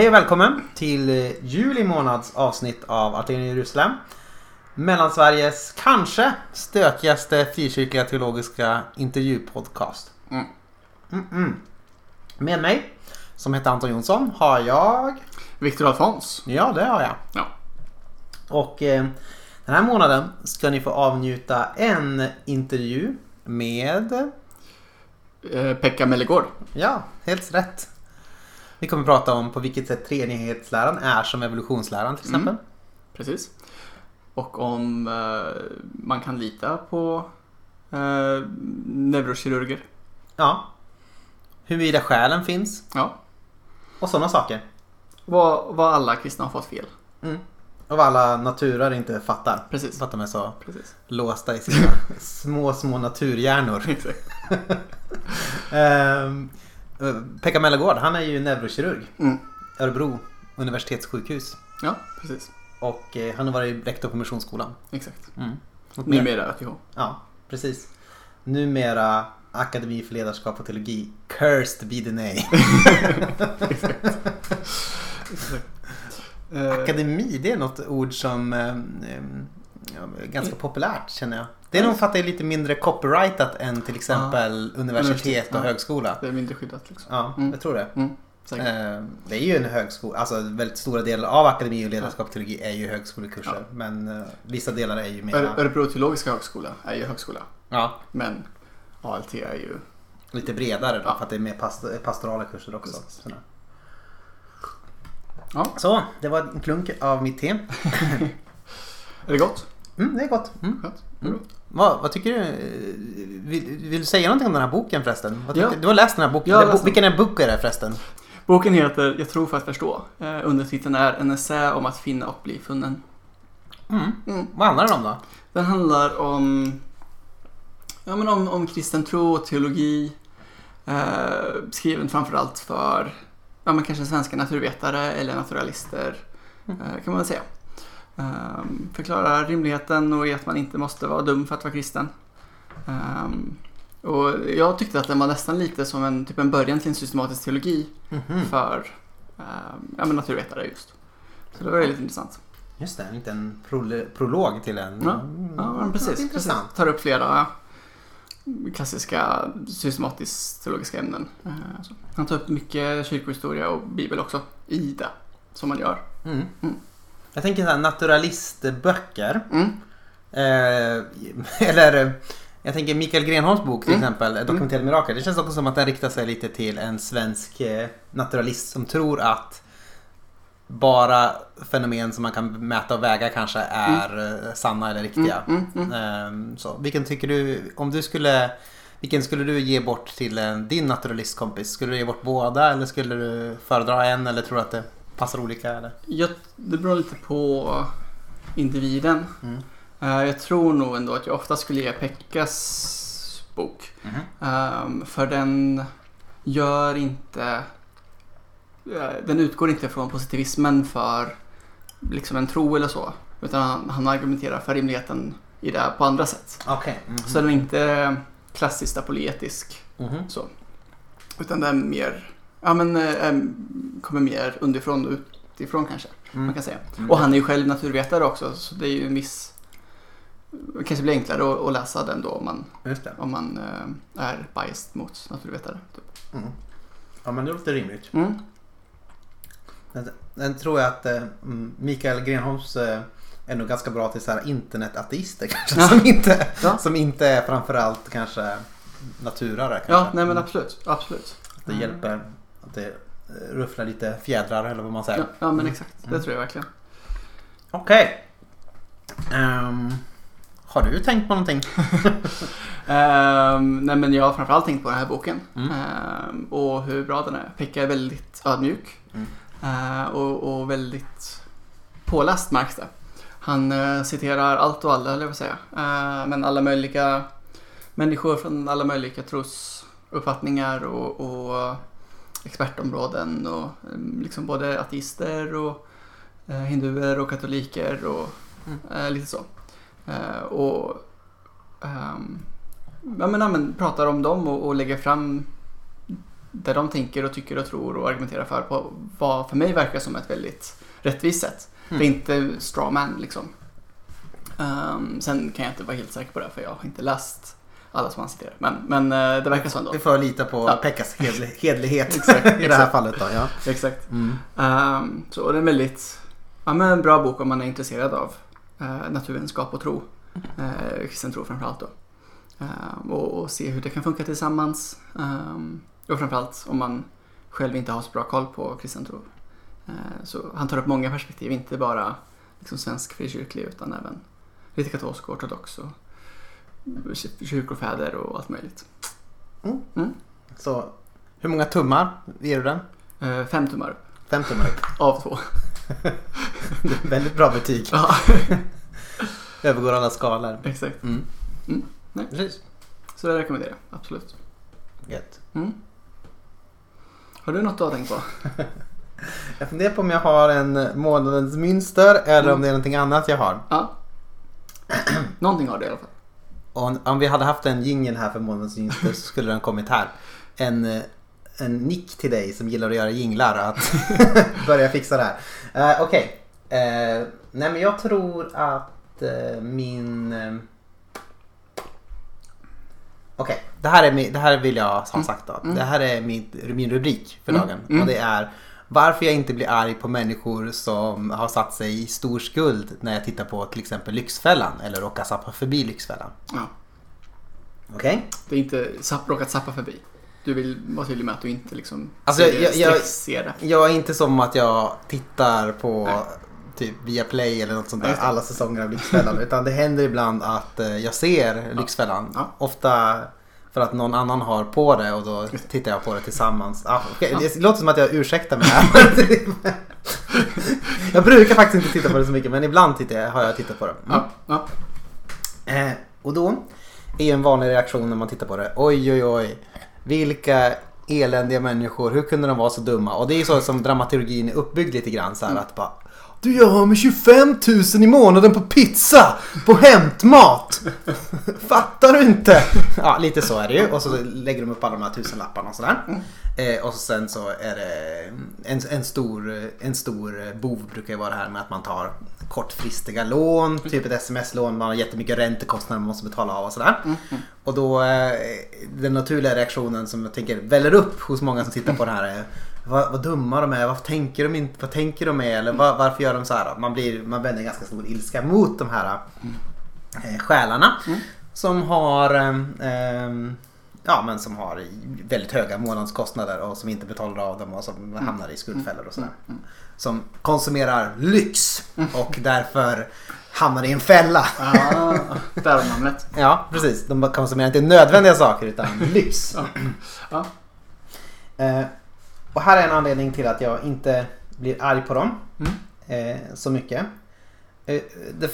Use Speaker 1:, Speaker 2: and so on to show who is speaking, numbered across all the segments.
Speaker 1: Hej och välkommen till eh, juli månads avsnitt av Aten i Jerusalem. Mellansveriges kanske stökigaste frikyrkliga teologiska intervjupodcast.
Speaker 2: Mm.
Speaker 1: Mm-mm. Med mig, som heter Anton Jonsson, har jag...
Speaker 2: Viktor Alfons.
Speaker 1: Ja, det har jag.
Speaker 2: Ja.
Speaker 1: Och eh, den här månaden ska ni få avnjuta en intervju med...
Speaker 2: Eh, Pekka Mellegård.
Speaker 1: Ja, helt rätt. Vi kommer prata om på vilket sätt treenighetsläran är som evolutionsläran till exempel.
Speaker 2: Mm. Precis. Och om eh, man kan lita på eh, neurokirurger.
Speaker 1: Ja. Huruvida själen finns
Speaker 2: Ja.
Speaker 1: och sådana saker.
Speaker 2: Vad, vad alla kristna har fått fel.
Speaker 1: Mm. Och vad alla naturer inte fattar.
Speaker 2: Precis.
Speaker 1: För att de är så
Speaker 2: Precis.
Speaker 1: låsta i sina små, små naturhjärnor.
Speaker 2: Exakt.
Speaker 1: Eh, Pekka Mellegård, han är ju neurokirurg.
Speaker 2: Mm.
Speaker 1: Örebro universitetssjukhus.
Speaker 2: Ja, precis.
Speaker 1: Och eh, han har varit rektor på Missionsskolan.
Speaker 2: Exakt.
Speaker 1: Mm. Något mer?
Speaker 2: Numera ÖTH.
Speaker 1: Ja, precis. Numera Akademi för ledarskap och teologi. Cursed be the name.
Speaker 2: Exakt. Eh,
Speaker 1: Akademi, det är något ord som eh, eh, ganska populärt känner jag. Det nog för att det är lite mindre copyrightat än till exempel universitet
Speaker 2: Universitet,
Speaker 1: och
Speaker 2: ja.
Speaker 1: högskola.
Speaker 2: det är mindre skyddat liksom.
Speaker 1: Ja,
Speaker 2: Mm.
Speaker 1: jag tror det.
Speaker 2: Mm.
Speaker 1: Eh, Det är ju en högskola, alltså väldigt stora delar av akademi och ledarskap och teologi är ju högskolekurser.
Speaker 2: Ja.
Speaker 1: Men eh, vissa delar är ju mer,
Speaker 2: Örebro teologiska högskola är ju högskola.
Speaker 1: ja,
Speaker 2: Men ALT är ju...
Speaker 1: lite bredare då
Speaker 2: Ja.
Speaker 1: för att det är mer past- pastorala kurser också.
Speaker 2: Ja.
Speaker 1: Så, det var en klunk av mitt te.
Speaker 2: Är det gott?
Speaker 1: Mm, det är gott. Mm.
Speaker 2: Skönt.
Speaker 1: Mm. Vad, vad tycker du? Vill, vill du säga någonting om den här boken förresten?
Speaker 2: Ja.
Speaker 1: Du har läst den här boken. Den
Speaker 2: läst den.
Speaker 1: Vilken är bok är det förresten?
Speaker 2: Boken heter Jag tror för att förstå. Eh, undertiteln är En essä om att finna och bli funnen.
Speaker 1: Mm.
Speaker 2: Mm.
Speaker 1: Vad handlar den om då?
Speaker 2: Den handlar om, ja, men om, om kristen tro och teologi. Eh, skriven framförallt för ja, men kanske svenska naturvetare eller naturalister.
Speaker 1: Mm.
Speaker 2: Eh, kan man väl säga. Eh, förklarar rimligheten och i att man inte måste vara dum för att vara kristen. Eh, och jag tyckte att den var nästan lite som en, typ en början till en systematisk teologi
Speaker 1: Mhm.
Speaker 2: för eh, ja, men naturvetare just. Så det var väldigt intressant.
Speaker 1: Just det, en liten prol- prolog till en.
Speaker 2: Ja,
Speaker 1: Mm,
Speaker 2: Ja, precis. precis.
Speaker 1: Intressant.
Speaker 2: Tar upp flera klassiska systematiskt teologiska ämnen. Eh. Han tar upp mycket kyrkohistoria och bibel också i det som man gör.
Speaker 1: Mm.
Speaker 2: Mm.
Speaker 1: Jag tänker så här naturalistböcker.
Speaker 2: Mm.
Speaker 1: Eh, eller eh, jag tänker Mikael Grenholms bok till
Speaker 2: Mm.
Speaker 1: exempel, Dokumenterade mirakel. Det känns också som att den riktar sig lite till en svensk eh, naturalist som tror att bara fenomen som man kan mäta och väga kanske är eh, sanna eller riktiga.
Speaker 2: Mm, mm, mm.
Speaker 1: Ehm, så, vilken tycker du, om du skulle, vilken skulle du ge bort till en, din naturalistkompis? Skulle du ge bort båda eller skulle du föredra en eller tror att det passar olika? Eller?
Speaker 2: Jag, det beror lite på individen.
Speaker 1: Mm.
Speaker 2: Eh, jag tror nog ändå att jag ofta skulle ge Pekkas bok. Ehm, för den gör inte... eh, Den utgår inte från positivismen för liksom en tro eller så. Utan han, han argumenterar för rimligheten i det på andra sätt.
Speaker 1: Okej. mhm.
Speaker 2: Så den är inte klassiskt apologetisk
Speaker 1: Mhm.
Speaker 2: så. Utan den är mer... Ja men eh, kommer mer underifrån och utifrån kanske. Man
Speaker 1: Mm.
Speaker 2: kan säga.
Speaker 1: Mm.
Speaker 2: Och han är ju själv naturvetare också så det är ju en viss... Det kanske blir enklare att, att läsa den då om man, om man eh, är biased mot naturvetare. Typ.
Speaker 1: Mm. Ja men det låter rimligt.
Speaker 2: Mm.
Speaker 1: Den, den tror jag att eh, mm, Mikael Grenholms eh, är nog ganska bra till så här internetaateister kanske.
Speaker 2: Ja.
Speaker 1: Som, inte,
Speaker 2: Ja.
Speaker 1: som inte är framförallt kanske naturare. Kanske.
Speaker 2: Ja, nej men absolut. absolut.
Speaker 1: Det hjälper. Att det eh, rufflar lite fjädrar eller vad man säger.
Speaker 2: Ja, ja men
Speaker 1: Mm.
Speaker 2: exakt. Det
Speaker 1: Mm.
Speaker 2: tror jag verkligen.
Speaker 1: Okej. Ehm, har du tänkt på någonting?
Speaker 2: Ehm, nej men jag har framförallt tänkt på den här boken.
Speaker 1: Mm.
Speaker 2: Ehm, och hur bra den är. Pekka är väldigt ödmjuk.
Speaker 1: Mm.
Speaker 2: Ehm, och, och väldigt påläst märks det. Han eh, citerar allt och alla, eller vad säga. Ehm, men alla möjliga människor från alla möjliga trosuppfattningar och, och expertområden. Och eh, liksom både ateister och eh, hinduer och katoliker och
Speaker 1: Mm.
Speaker 2: eh, lite så. Och ehm, ja, men, ja, men, pratar om dem och, och lägger fram där de tänker och tycker och tror och argumenterar för på vad för mig verkar som ett väldigt rättvist sätt.
Speaker 1: Mm.
Speaker 2: Det är inte strawman liksom. Ehm, sen kan jag inte vara helt säker på det för jag har inte läst alla som han citerar. Men, men eh, det verkar så ändå.
Speaker 1: Vi får lita på
Speaker 2: Ja.
Speaker 1: Pekkas hedlighet
Speaker 2: Exakt,
Speaker 1: i det här fallet då. Ja.
Speaker 2: Exakt.
Speaker 1: Mm.
Speaker 2: Ehm, så det är en väldigt ja, men en bra bok om man är intresserad av uh, naturvetenskap och tro. Uh, kristen tro framförallt då. Ehm, och, och se hur det kan funka tillsammans. Um, och framförallt om man själv inte har så bra koll på kristen tro. Eh, så han tar upp många perspektiv, inte bara liksom svensk frikyrklig utan även lite katolsk och ortodox och kyrkofäder och allt möjligt.
Speaker 1: Så hur många tummar ger du den?
Speaker 2: Eh, fem tummar
Speaker 1: Fem tummar upp.
Speaker 2: av två.
Speaker 1: Väldigt bra betyg.
Speaker 2: ja,
Speaker 1: Övergår alla skalor.
Speaker 2: exakt.
Speaker 1: Mm.
Speaker 2: Mm. Nej.
Speaker 1: Precis.
Speaker 2: Så det rekommenderar jag, absolut.
Speaker 1: Gött.
Speaker 2: Mm. Har du något du har tänkt på?
Speaker 1: Jag funderar på om jag har en månadens mönster eller om
Speaker 2: Mm.
Speaker 1: det är någonting annat jag har.
Speaker 2: Ja. Någonting har du i alla fall.
Speaker 1: Om- om vi hade haft en jingle här för månadens så skulle den kommit här. En, eh, en nick till dig som gillar att göra jinglar att börja fixa det här. Uh, Okej. Eh, nej men jag tror att eh, min... Okej, det, här är min- det här vill jag ha sagt då.
Speaker 2: Mm.
Speaker 1: Det här är min, min rubrik för
Speaker 2: Mm.
Speaker 1: dagen.
Speaker 2: Mm.
Speaker 1: Och det är varför jag inte blir arg på människor som har satt sig i stor skuld när jag tittar på till exempel Lyxfällan eller råkar sappa förbi Lyxfällan.
Speaker 2: Ja.
Speaker 1: Okej?
Speaker 2: Det är inte sapp, råkat sappa förbi. Du vill vara tydlig med att du inte liksom
Speaker 1: Alltså,
Speaker 2: ser,
Speaker 1: jag- jag-
Speaker 2: ser det.
Speaker 1: Jag är inte som att jag tittar på
Speaker 2: Nej.
Speaker 1: typ via Play eller något sånt där alla säsonger av Lyxfällan. utan det händer ibland att eh, jag ser Lyxfällan.
Speaker 2: Ja.
Speaker 1: Ofta för att någon annan har på det och då tittar jag på det tillsammans. Ah, okej, Det låter som att jag ursäktar mig här. jag brukar faktiskt inte titta på det så mycket men ibland tittar jag, har jag tittat på det. Mm.
Speaker 2: Ja, ja.
Speaker 1: Eh, och då är ju en vanlig reaktion när man tittar på det. Oj, oj, oj. Vilka eländiga människor. Hur kunde de vara så dumma? Och det är ju så som dramaturgin är uppbyggd lite grann. Så här att bara. Du jag har med 25 000 i månaden på pizza! På hämtmat! Fattar du inte? Ja, lite så är det ju. Och så lägger de upp alla de här tusenlapparna och sådär. Eh, och så sen så är det en, en, stor, en stor bov brukar ju vara det här med att man tar kortfristiga lån, typ ett sms-lån, man har jättemycket räntekostnader man måste betala av och sådär. Och då eh, den naturliga reaktionen som jag tänker väller upp hos många som tittar på det här är vad, vad dumma de är, vad tänker de, inte, vad tänker de är eller vad, varför gör de så här? Man, blir, man vänder ganska stor ilska mot de här eh, själarna som har ehm, ehm, Ja men som har väldigt höga månadskostnader och som inte betalar av dem och som hamnar i skuldfällor och sådär. Som konsumerar lyx och därför hamnar i en fälla.
Speaker 2: Ah, där namnet.
Speaker 1: Ja precis, de konsumerar inte nödvändiga saker utan lyx.
Speaker 2: Ja. Ja.
Speaker 1: Eh, och här är en anledning till att jag inte blir arg på dem
Speaker 2: Mm.
Speaker 1: eh, så mycket. Eh, det,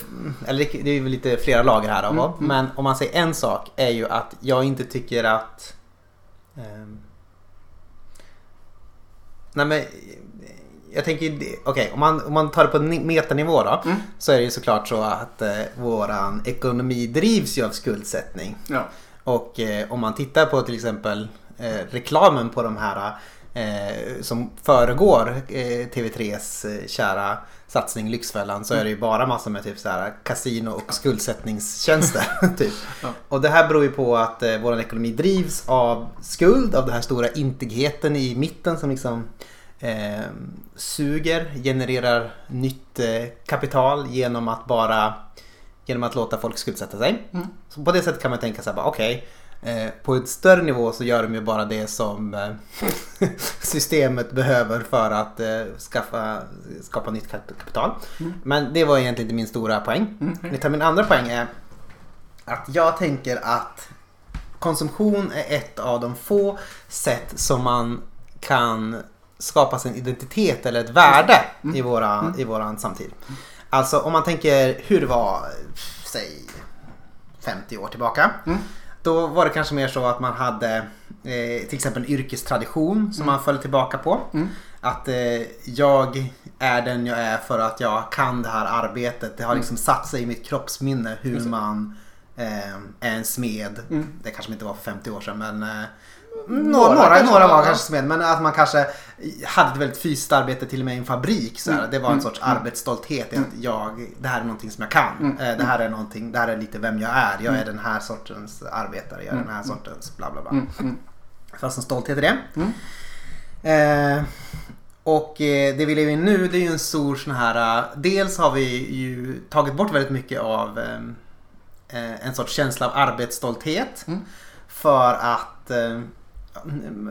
Speaker 1: eller det, är väl lite flera lager här av
Speaker 2: Mm, mm.
Speaker 1: men om man säger en sak är ju att jag inte tycker att ehm, Nej men jag tänker, okej om, man, om man tar det på ni- metanivå då
Speaker 2: Mm.
Speaker 1: så är det ju såklart så att eh, våran ekonomi drivs ju av skuldsättning.
Speaker 2: Ja.
Speaker 1: Och eh, om man tittar på till exempel eh, reklamen på de här eh, som föregår eh, TV3s eh, kära satsning Lyxfällan så är det ju bara massor med typ så här kasino och skuldsättningstjänster. typ.
Speaker 2: Ja.
Speaker 1: Och det här beror ju på att eh, vår ekonomi drivs av skuld, av den här stora intigheten i mitten som liksom eh, suger, genererar nytt eh, kapital genom att bara genom att låta folk skuldsätta sig.
Speaker 2: Mm.
Speaker 1: Så på det sättet kan man tänka sig okej, eh, på ett större nivå så gör de ju bara det som eh, systemet behöver för att eh, skaffa, skapa nytt kap- kapital.
Speaker 2: Mm.
Speaker 1: Men det var egentligen inte min stora poäng.
Speaker 2: Mm.
Speaker 1: Utan min andra poäng är att jag tänker att konsumtion är ett av de få sätt som man kan skapa sig en identitet eller ett värde i, våra, i våran samtid. Alltså om man tänker hur det var, säg 50 år tillbaka.
Speaker 2: Mm.
Speaker 1: Då var det kanske mer så att man hade eh, till exempel en yrkestradition som man föll tillbaka på.
Speaker 2: Mm.
Speaker 1: Att eh, jag är den jag är för att jag kan det här arbetet. Det har liksom satt sig i mitt kroppsminne hur man eh, är en smed.
Speaker 2: Mm.
Speaker 1: Det kanske inte var för 50 år sedan men några, några,
Speaker 2: kanske
Speaker 1: några var kanske med, men att man kanske hade ett väldigt fysiskt arbete till och med i en fabrik. Så här.
Speaker 2: Mm.
Speaker 1: Det var en
Speaker 2: Mm.
Speaker 1: sorts
Speaker 2: Mm.
Speaker 1: arbetsstolthet i att jag, det här är någonting som jag kan. Eh, Det här är någonting, det här är lite vem jag är. Jag är den här sortens arbetare, jag är den här sortens bla bla bla. Det fanns en stolthet i det. Eh, och eh, det vi lever i nu det är ju en stor sån här, eh, dels har vi ju tagit bort väldigt mycket av eh, en sorts känsla av arbetsstolthet.
Speaker 2: Mm.
Speaker 1: För att eh,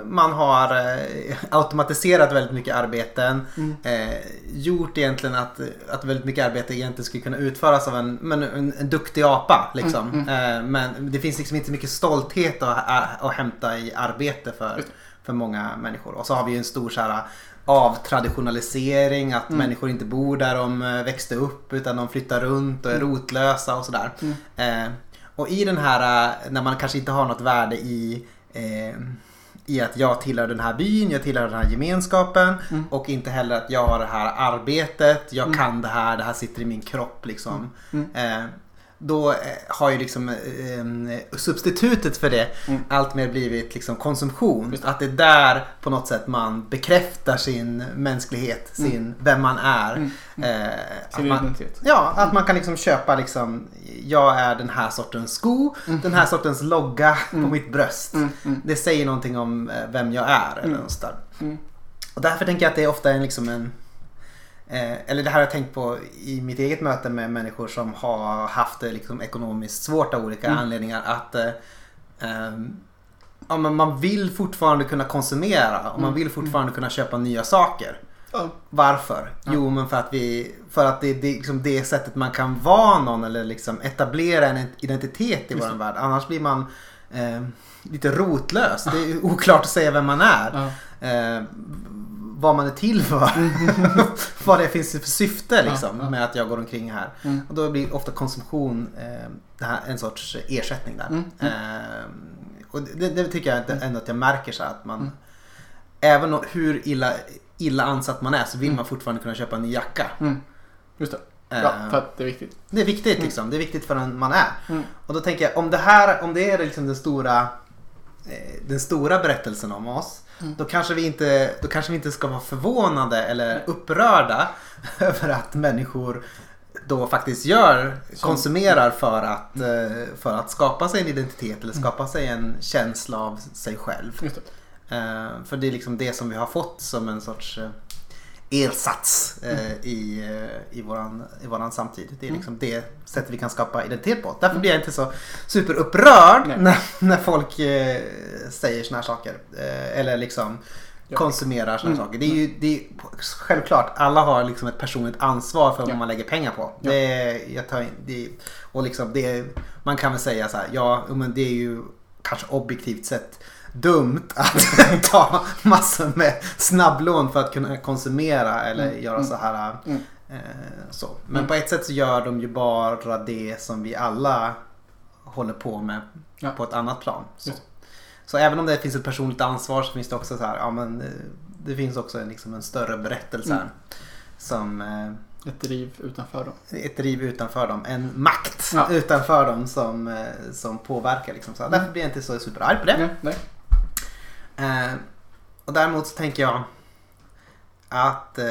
Speaker 1: man har eh, automatiserat väldigt mycket arbeten.
Speaker 2: Mm.
Speaker 1: Eh, gjort egentligen att, att väldigt mycket arbete egentligen skulle kunna utföras av en, men en, en duktig apa. Liksom.
Speaker 2: Mm,
Speaker 1: Eh, men det finns liksom inte så mycket stolthet att, att, hämta i arbete för, för många människor. Och så har vi ju en stor så här, avtraditionalisering, att
Speaker 2: Mm.
Speaker 1: människor inte bor där de eh, växte upp utan de flyttar runt och är
Speaker 2: Mm.
Speaker 1: rotlösa och sådär.
Speaker 2: Mm.
Speaker 1: Eh, och i den här, eh, när man kanske inte har något värde i eh, i att jag tillhör den här byn, jag tillhör den här gemenskapen
Speaker 2: Mm.
Speaker 1: och inte heller att jag har det här arbetet, jag
Speaker 2: Mm.
Speaker 1: kan det här, det här sitter i min kropp liksom.
Speaker 2: Mm.
Speaker 1: Eh, då eh, har ju liksom eh, substitutet för det
Speaker 2: Mm.
Speaker 1: allt mer blivit liksom konsumtion. Att det är där på något sätt man bekräftar sin mänsklighet, sin, vem man är.
Speaker 2: Mm.
Speaker 1: Eh, att
Speaker 2: Sin
Speaker 1: man,
Speaker 2: identitet.
Speaker 1: Ja, att man kan liksom köpa liksom, jag är den här sortens sko, den här sortens logga på
Speaker 2: Mm.
Speaker 1: mitt bröst.
Speaker 2: Mm, mm,
Speaker 1: Det säger någonting om eh, vem jag är. Eller
Speaker 2: Mm. mm.
Speaker 1: Och därför tänker jag att det är ofta en, liksom en eh, eller det här har jag tänkt på i mitt eget möte med människor som har haft det liksom ekonomiskt svårt av olika
Speaker 2: Mm.
Speaker 1: anledningar. Att eh, ehm, ja, men man vill fortfarande kunna konsumera och man
Speaker 2: Mm.
Speaker 1: vill fortfarande kunna köpa nya saker.
Speaker 2: Ja.
Speaker 1: Varför?
Speaker 2: Ja.
Speaker 1: Jo, men för att, vi, för att det är det, liksom det sättet man kan vara någon eller liksom etablera en identitet i
Speaker 2: Just
Speaker 1: vår värld. Annars blir man eh, lite rotlös. Det är oklart att säga vem man är.
Speaker 2: Ja.
Speaker 1: Eh, vad man är till för. vad det finns för syfte liksom,
Speaker 2: Ja,
Speaker 1: med att jag går omkring här.
Speaker 2: Mm.
Speaker 1: Och då blir ofta konsumtion eh, det här, en sorts ersättning där.
Speaker 2: Mm, mm.
Speaker 1: Eh, och det, det tycker jag inte- ändå att jag märker så att man
Speaker 2: Mm.
Speaker 1: Även om- hur illa, illa ansatt man är så vill
Speaker 2: Mm.
Speaker 1: man fortfarande kunna köpa en ny jacka.
Speaker 2: Mm. Just det.
Speaker 1: Eh,
Speaker 2: Ja, för att det är viktigt.
Speaker 1: Det är viktigt
Speaker 2: Mm.
Speaker 1: liksom. Det är viktigt för den man är.
Speaker 2: Mm.
Speaker 1: Och då tänker jag om det här om det är liksom den stora eh, den stora berättelsen om oss.
Speaker 2: Mm.
Speaker 1: Då, kanske vi inte, då kanske vi inte ska vara förvånade eller upprörda över att människor då faktiskt gör, konsumerar för att, eh, för att skapa sig en identitet eller skapa sig en känsla av sig själv.
Speaker 2: Det.
Speaker 1: Eh, för det är liksom det som vi har fått som en sorts eh, ersats eh, i, eh, i, våran, i våran samtid. Det är
Speaker 2: Mm.
Speaker 1: liksom det sättet vi kan skapa identitet på. Därför blir jag inte så superupprörd när, när folk eh, säger såna här saker. Eh, eller liksom konsumerar här
Speaker 2: Mm.
Speaker 1: saker. Det är ju det är, självklart, alla har liksom ett personligt ansvar för vad
Speaker 2: Ja.
Speaker 1: man lägger pengar på.
Speaker 2: Ja.
Speaker 1: Det, är- jag tar in, det, och liksom det, man kan väl säga så här, ja men det är ju kanske objektivt sett dumt att ta massor med snabblån för att kunna konsumera eller
Speaker 2: Mm,
Speaker 1: göra
Speaker 2: mm.
Speaker 1: så här.
Speaker 2: Mm.
Speaker 1: Eh, så. Men
Speaker 2: Mm.
Speaker 1: på ett sätt så gör de ju bara det som vi alla håller på med
Speaker 2: Ja.
Speaker 1: på ett annat plan. Så. Så även om det finns ett personligt ansvar så finns det också så här, ja men eh, det finns också en, liksom en större berättelse här.
Speaker 2: Mm.
Speaker 1: Som eh,
Speaker 2: Ett driv utanför dem.
Speaker 1: ett driv utanför dem, en makt
Speaker 2: Ja.
Speaker 1: utanför dem som, eh, som påverkar. Liksom. Så
Speaker 2: Mm.
Speaker 1: därför blir jag inte så superarg på det.
Speaker 2: Nej, nej.
Speaker 1: Eh, och däremot så tänker jag att eh,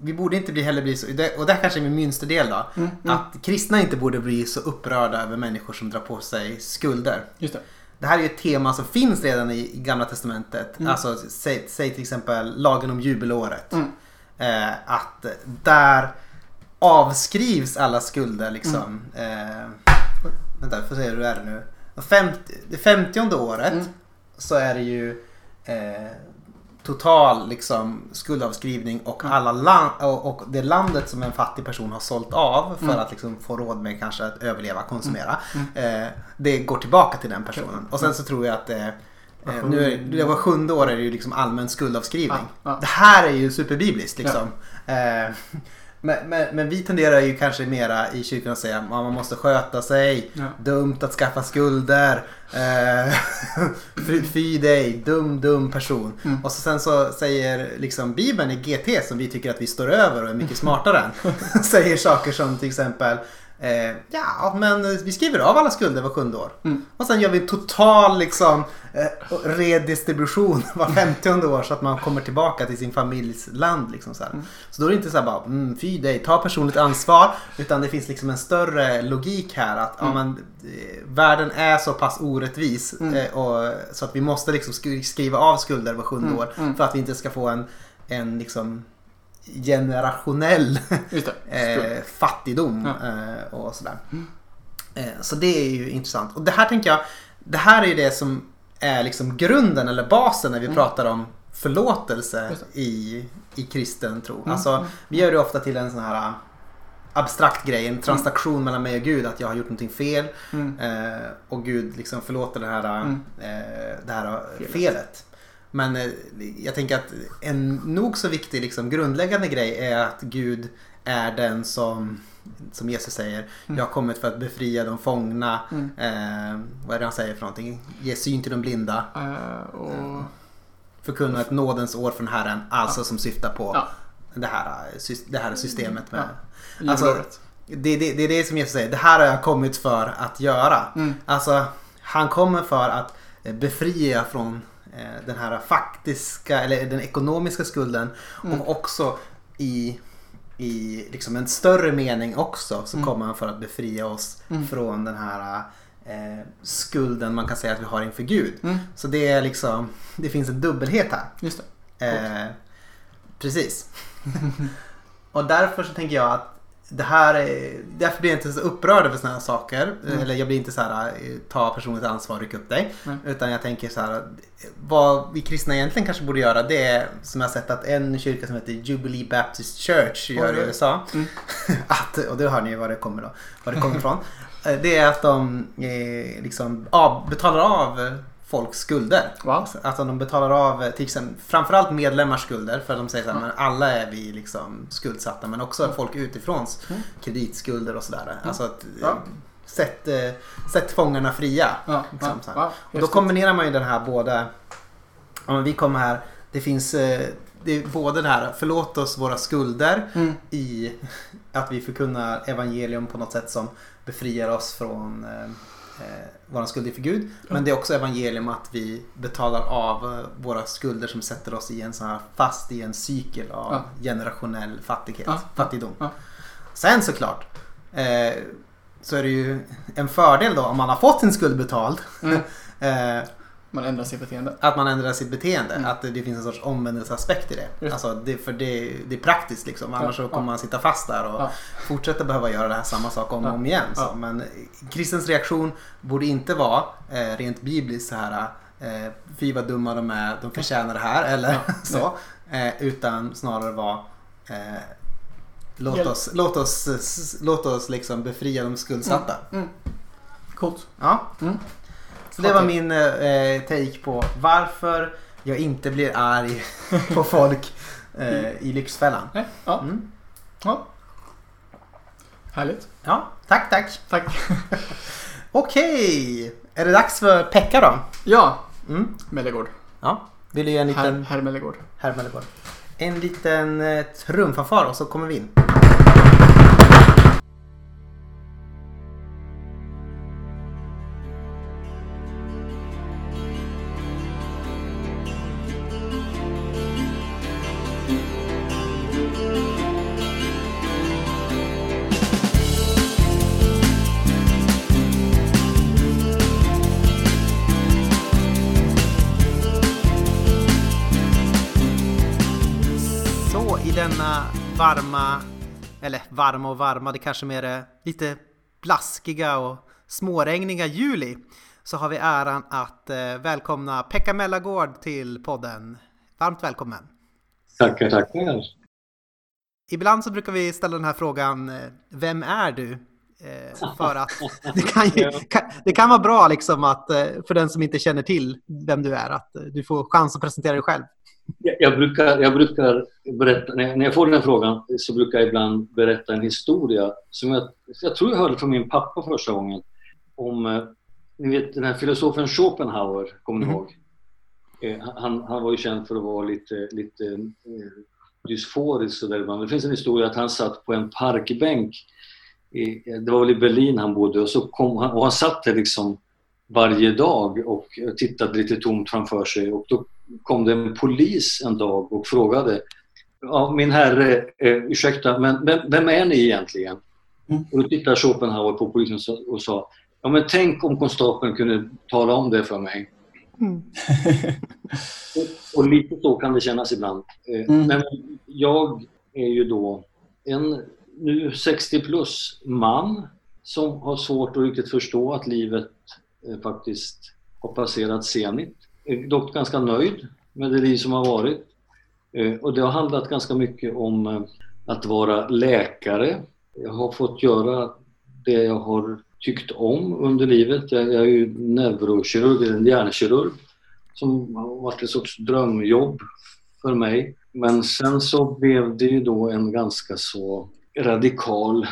Speaker 1: vi borde inte bli, heller bli så, och det här kanske är min minsta del då.
Speaker 2: Mm, mm.
Speaker 1: Att kristna inte borde bli så upprörda över människor som drar på sig skulder.
Speaker 2: Just det.
Speaker 1: Det här är ju ett tema som finns redan i, i Gamla Testamentet.
Speaker 2: Mm.
Speaker 1: Alltså säg, säg till exempel lagen om jubelåret.
Speaker 2: Mm.
Speaker 1: Eh, att där avskrivs alla skulder liksom.
Speaker 2: Mm.
Speaker 1: Eh, vänta, får se hur det är nu. Det femtionde året
Speaker 2: Mm.
Speaker 1: Så är det ju eh, total liksom, skuldavskrivning och,
Speaker 2: Mm.
Speaker 1: alla land, och, och det landet som en fattig person har sålt av för
Speaker 2: Mm.
Speaker 1: att liksom, få råd med kanske att överleva, konsumera.
Speaker 2: Mm.
Speaker 1: Eh, det går tillbaka till den personen. Och sen så tror jag att eh, eh, nu är,
Speaker 2: sjukt.
Speaker 1: det var sjunde år är det ju liksom allmän skuldavskrivning.
Speaker 2: Ja, ja.
Speaker 1: Det här är ju superbibliskt liksom. Eh, men, men, men vi tenderar ju kanske mera i kyrkan att säga att man måste sköta sig.
Speaker 2: Ja.
Speaker 1: Dumt att skaffa skulder. Eh, fy, dig, dum dum person.
Speaker 2: Mm.
Speaker 1: Och så sen så säger liksom Bibeln i GT som vi tycker att vi står över och är mycket smartare än. säger saker som till exempel Eh, ja, men vi skriver av alla skulder var sjunde år.
Speaker 2: Mm.
Speaker 1: Och sen gör vi en total liksom, eh, redistribution var femtionde år så att man kommer tillbaka till sin familjs land. Liksom, så, här. så då är det inte så här bara, mm, fy dig, ta personligt ansvar. Utan det finns liksom en större logik här. att ja, men, eh, Världen är så pass orättvis eh, och, så att vi måste liksom sk- skriva av skulder var sjunde år. För att vi inte ska få en, en liksom, generationell eh, fattigdom
Speaker 2: Ja.
Speaker 1: eh, och sådär. Eh, så det är ju intressant. Och det här tänker jag, det här är ju det som är liksom grunden eller basen när vi pratar om förlåtelse
Speaker 2: Mm. Mm.
Speaker 1: i, i kristen tro. Alltså, vi gör det ofta till en sån här abstrakt grej, en transaktion mellan mig och Gud, att jag har gjort någonting fel
Speaker 2: Mm.
Speaker 1: eh, och Gud liksom förlåter det här,
Speaker 2: Mm.
Speaker 1: eh, det här felet. Men eh, jag tänker att en nog så viktig liksom, grundläggande grej är att Gud är den som, som Jesus säger, jag har kommit för att befria de fångna.
Speaker 2: Mm.
Speaker 1: Eh, vad är det han säger för någonting? Ge syn till de blinda.
Speaker 2: Eh, och...
Speaker 1: Förkunna ett nådens år från Herren, alltså som syftar på
Speaker 2: Ja.
Speaker 1: det, här, eh, det här systemet med
Speaker 2: Ja.
Speaker 1: Alltså, det, det, det är det som Jesus säger. Det här har jag kommit för att göra.
Speaker 2: Mm.
Speaker 1: Alltså, han kommer för att eh, befria från eh, den här faktiska, eller den ekonomiska skulden.
Speaker 2: Mm.
Speaker 1: Och också i, i liksom en större mening också så
Speaker 2: Mm.
Speaker 1: kommer han för att befria oss
Speaker 2: Mm.
Speaker 1: från den här eh, skulden man kan säga att vi har inför Gud.
Speaker 2: Mm.
Speaker 1: Så det är liksom, det finns en dubbelhet här.
Speaker 2: Just.
Speaker 1: Eh, precis. och därför så tänker jag att det här är, därför blir jag inte så upprörd över sådana här saker.
Speaker 2: Mm.
Speaker 1: Eller jag blir inte så här, eh, ta personligt ansvar, ryck upp dig.
Speaker 2: Nej.
Speaker 1: Utan jag tänker så här, vad vi kristna egentligen kanske borde göra det är som jag har sett att en kyrka som heter Jubilee Baptist Church gör i
Speaker 2: Oj.
Speaker 1: USA.
Speaker 2: Mm.
Speaker 1: att, och då hör ni var det kommer, då, var det kommer ifrån. Eh, Det är att de eh, liksom av, betalar av folks skulder.
Speaker 2: Wow.
Speaker 1: Alltså de betalar av eh, till exempel, framförallt medlemmars skulder för de säger så här, men alla är vi liksom skuldsatta men också folk utifråns
Speaker 2: Mm.
Speaker 1: kreditskulder och sådär. Alltså att,
Speaker 2: Ja.
Speaker 1: eh, sätt, eh, sätt fångarna fria.
Speaker 2: Ja,
Speaker 1: Liksom
Speaker 2: ja, wow,
Speaker 1: Och då kombinerar man ju den här både, ja men vi kommer här, det finns det är både det här förlåt oss våra skulder
Speaker 2: Mm.
Speaker 1: i att vi förkunnar evangelium på något sätt som befriar oss från eh, våra skulder för Gud. Men det är också evangelium att vi betalar av eh, våra skulder som sätter oss i en sån här fast i en cykel av
Speaker 2: Ja.
Speaker 1: generationell fattighet,
Speaker 2: Ja.
Speaker 1: fattigdom.
Speaker 2: Ja.
Speaker 1: Sen såklart eh, så är det ju en fördel då om man har fått sin skuld betald.
Speaker 2: Mm.
Speaker 1: eh,
Speaker 2: Man ändrar sitt beteende.
Speaker 1: att man ändrar sitt beteende.
Speaker 2: Mm.
Speaker 1: Att det finns en sorts omvändelseaspekt i det.
Speaker 2: Just.
Speaker 1: Alltså det för det, det är praktiskt liksom. Annars
Speaker 2: Ja,
Speaker 1: så kommer
Speaker 2: ja.
Speaker 1: man sitta fast där och
Speaker 2: Ja.
Speaker 1: fortsätta behöva göra det här samma sak om och om igen. Så. Men kristens reaktion borde inte vara eh, rent bibliskt så här. Eh, Fy vad dumma de är, de förtjänar det här. Eller så. Eh, utan snarare vara eh, Låt
Speaker 2: Hjälp.
Speaker 1: oss, låt oss, låt oss liksom befria de skuldsatta.
Speaker 2: Mm. Coolt.
Speaker 1: Ja.
Speaker 2: Mm.
Speaker 1: Så det var min eh, take på varför jag inte blir arg på folk eh, i Lyxfällan.
Speaker 2: Nej, ja.
Speaker 1: Mm.
Speaker 2: ja. Härligt.
Speaker 1: Ja, tack tack.
Speaker 2: Tack.
Speaker 1: Okej, är det dags för Pekka då?
Speaker 2: Ja,
Speaker 1: Mm.
Speaker 2: Mellegård.
Speaker 1: Ja, vill du göra en
Speaker 2: Herr,
Speaker 1: liten...
Speaker 2: herr Mellegård.
Speaker 1: Herr Mellegård. En liten eh, trumfanfar och så kommer vi in. Varma och varma, det kanske mer är lite blaskiga och småregniga juli så har vi äran att eh, välkomna Pekka Mellagård till podden. Varmt välkommen!
Speaker 3: Tackar, tackar.
Speaker 1: Ibland så brukar vi ställa den här frågan, eh, vem är du? Eh, För att det kan, ju, det kan vara bra liksom att, för den som inte känner till vem du är, att du får chans att presentera dig själv.
Speaker 3: Jag, brukar, jag brukar berätta, när jag, får den här frågan så brukar jag ibland berätta en historia som jag, jag tror jag hörde från min pappa första gången. Om, eh, ni vet den här filosofen Schopenhauer, kommer ni
Speaker 1: Mhm.
Speaker 3: ihåg? Eh, han, han var ju känd för att vara lite, lite eh, dysforisk. Så där ibland. Det finns en historia att han satt på en parkbänk i, det var väl i Berlin han bodde och så kom han, och han satt där liksom varje dag och tittade lite tomt framför sig och då kom det en polis en dag och frågade ja, min herre, eh, ursäkta, men vem, vem, är ni egentligen? Mm. Och då tittade Schopenhauer på polisen och sa ja men tänk om konstapeln kunde tala om det för mig. Mm. och, och, lite så kan det kännas ibland. Eh, mm. Men jag är ju då en nu 60 plus man som har svårt att riktigt förstå att livet eh, faktiskt har passerat senigt. Är dock ganska nöjd med det liv som har varit. Eh, och det har handlat ganska mycket om eh, att vara läkare. Jag har fått göra det jag har tyckt om under livet. Jag är ju neurokirurg, en hjärnkirurg som har varit ett sorts drömjobb för mig. Men sen så blev det ju då en ganska så radikal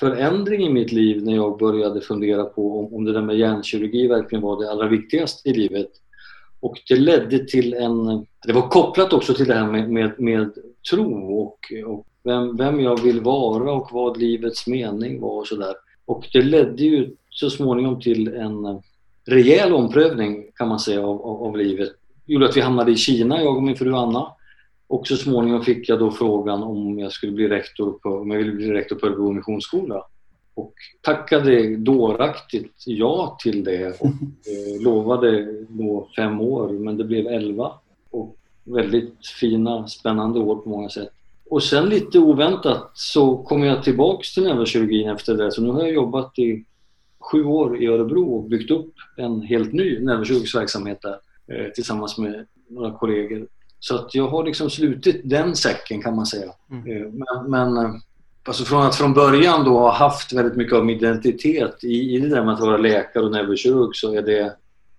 Speaker 3: förändring i mitt liv när jag började fundera på om, om det där med hjärnkirurgi verkligen var det allra viktigaste i livet. Och det ledde till en... Det var kopplat också till det här med, med, med tro och, och vem, vem jag vill vara och vad livets mening var och sådär. Och det ledde ju så småningom till en rejäl omprövning kan man säga av, av, av livet. Det gjorde att vi hamnade i Kina, jag och min fru Anna. Och så småningom fick jag då frågan om jag skulle bli rektor på, om jag ville bli rektor på Örebro Missionsskola. Och tackade dåraktigt ja till det och eh, lovade då fem år men det blev elva. Och väldigt fina, spännande år på många sätt. Och sen lite oväntat så kom jag tillbaks till neurokirurgin efter det. Så nu har jag jobbat i sju år i Örebro och byggt upp en helt ny neurokirurgisk verksamhet där eh, tillsammans med några kollegor. Så att jag har liksom slutit den säcken kan man säga. Mm. Eh, men, men alltså från att från början då ha haft väldigt mycket av min identitet i, i det där med att vara läkare och neurokirurg så är det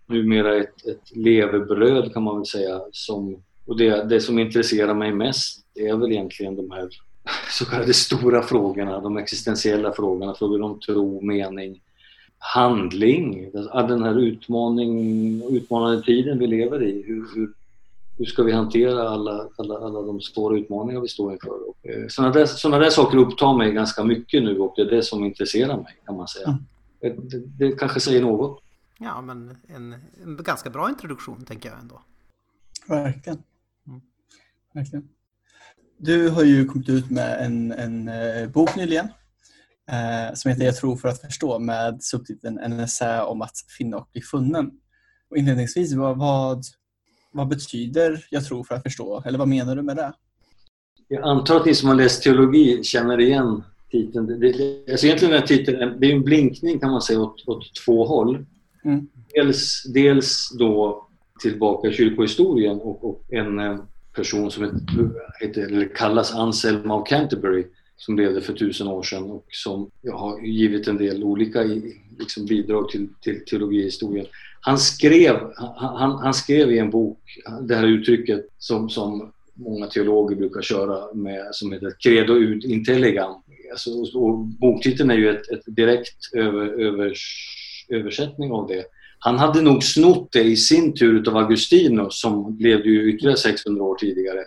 Speaker 3: numera ett, ett levebröd kan man väl säga. Som, och det, det som intresserar mig mest är väl egentligen de här så kallade stora frågorna, de existentiella frågorna, frågor om tro, mening, handling. Den här utmaning, utmanande tiden vi lever i. Hur, hur, hur ska vi hantera alla, alla, alla de svåra utmaningar vi står inför? Och, eh, sådana, där, sådana där saker upptar mig ganska mycket nu och det är det som intresserar mig kan man säga. Mm. Det, det, kanske säger något.
Speaker 1: Ja, men en, en, ganska bra introduktion tänker jag ändå.
Speaker 2: Verkligen. Mm. Verkligen. Du har ju kommit ut med en, en eh, bok nyligen eh, som heter Jag tror för att förstå med subtiteln En essä om att finna och bli funnen. Och inledningsvis, vad, vad, vad betyder jag tror för att förstå? Eller vad menar du med det?
Speaker 3: Jag antar att ni som har läst teologi känner igen titeln. Det, det, alltså egentligen är titeln det är en blinkning kan man säga åt, åt två håll. Mm. Dels, dels då tillbaka i kyrkohistorien och, och en eh, person som heter, eller kallas Anselm av Canterbury som levde för tusen år sedan och som har givit en del olika liksom, bidrag till, till teologihistorien. Han skrev, han, han, skrev i en bok det här uttrycket som, som många teologer brukar köra med som heter credo ut intelligam. Alltså, boktiteln är ju ett, ett direkt över, övers, översättning av det. Han hade nog snott det i sin tur av Augustinus som levde ju ytterligare 600 år tidigare.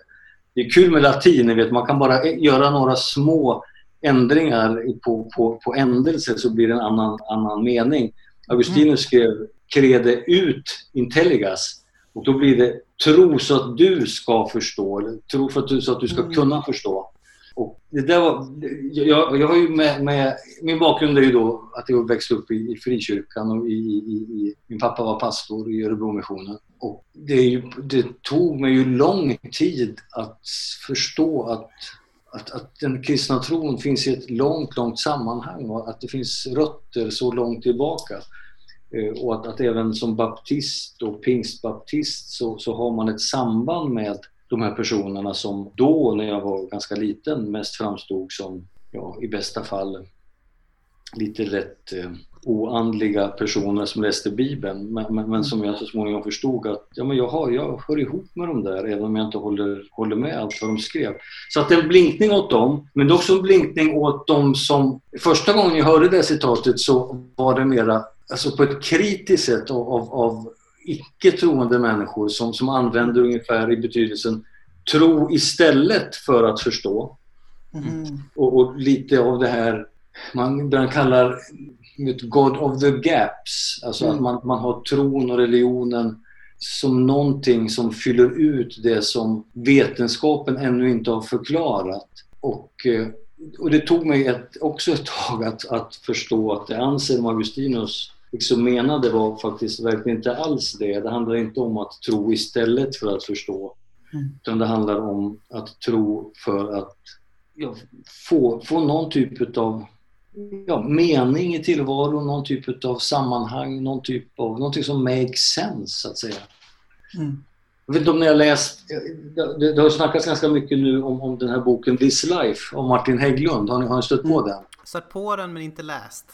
Speaker 3: Det är kul med latin, vet, man kan bara göra några små ändringar på, på, på ändelse så blir det en annan, annan mening. Augustinus mm. skrev crede ut intelligas och då blir det tro så att du ska förstå, eller tro för att du, så att du ska mm. kunna förstå. Och det där var, jag, jag har ju med, med, min bakgrund är ju då att jag växte upp i, i frikyrkan och i, i, i, min pappa var pastor i Örebromissionen. Och det, ju, det, tog mig ju lång tid att förstå att, att, att den kristna tron finns i ett långt, långt sammanhang och att det finns rötter så långt tillbaka. Eh, och att, att även som baptist och pingstbaptist så, så har man ett samband med de här personerna som då, när jag var ganska liten, mest framstod som, ja, i bästa fall lite lätt eh, oandliga personer som läste Bibeln men, men, men, som jag så småningom förstod att ja, men jag, har, jag hör ihop med dem där även om jag inte håller, håller med allt vad de skrev. Så att en blinkning åt dem, men det är också en blinkning åt dem som... Första gången jag hörde det citatet så var det mera alltså på ett kritiskt sätt av, av, av icke troende människor som, som använder ungefär i betydelsen tro istället för att förstå. Mm. Och, och, lite av det här man ibland kallar God of the Gaps. Alltså mm. att man, man har tron och religionen som någonting som fyller ut det som vetenskapen ännu inte har förklarat. Och, eh, och det tog mig ett, också ett tag att, att förstå att det Anselm Augustinus liksom menade var faktiskt verkligen inte alls det. Det handlar inte om att tro istället för att förstå. Mm. Utan det handlar om att tro för att ja, få, få någon typ av ja, mening i tillvaron, någon typ av sammanhang, någon typ av, någonting som makes sense så att säga. Mm. Jag vet inte om ni har läst, det, det har snackats ganska mycket nu om, om den här boken This Life av Martin Hägglund. Har ni, har ni stött på mm. den?
Speaker 1: Stött på den men inte läst.